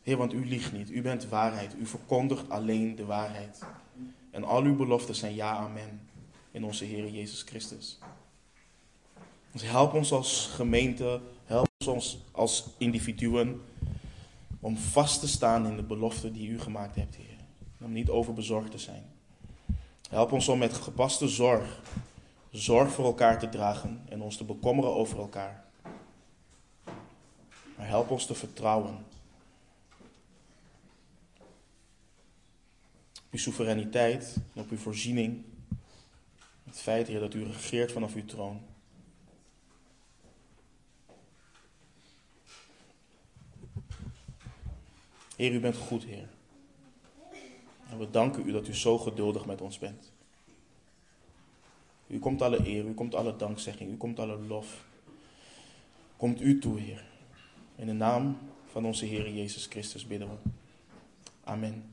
Heer, want u liegt niet, u bent waarheid, u verkondigt alleen de waarheid. En al uw beloften zijn ja, amen in onze Heer Jezus Christus. Dus help ons als gemeente, help ons als individuen om vast te staan in de belofte die u gemaakt hebt, Heer om niet overbezorgd te zijn. Help ons om met gepaste zorg, zorg voor elkaar te dragen en ons te bekommeren over elkaar. Maar help ons te vertrouwen. Uw soevereiniteit en op uw voorziening. Het feit, Heer, dat u regeert vanaf uw troon. Heer, u bent goed, Heer. En we danken u dat u zo geduldig met ons bent. U komt alle eer, u komt alle dankzegging, u komt alle lof. Komt u toe, Heer. In de naam van onze Heer Jezus Christus bidden we. Amen.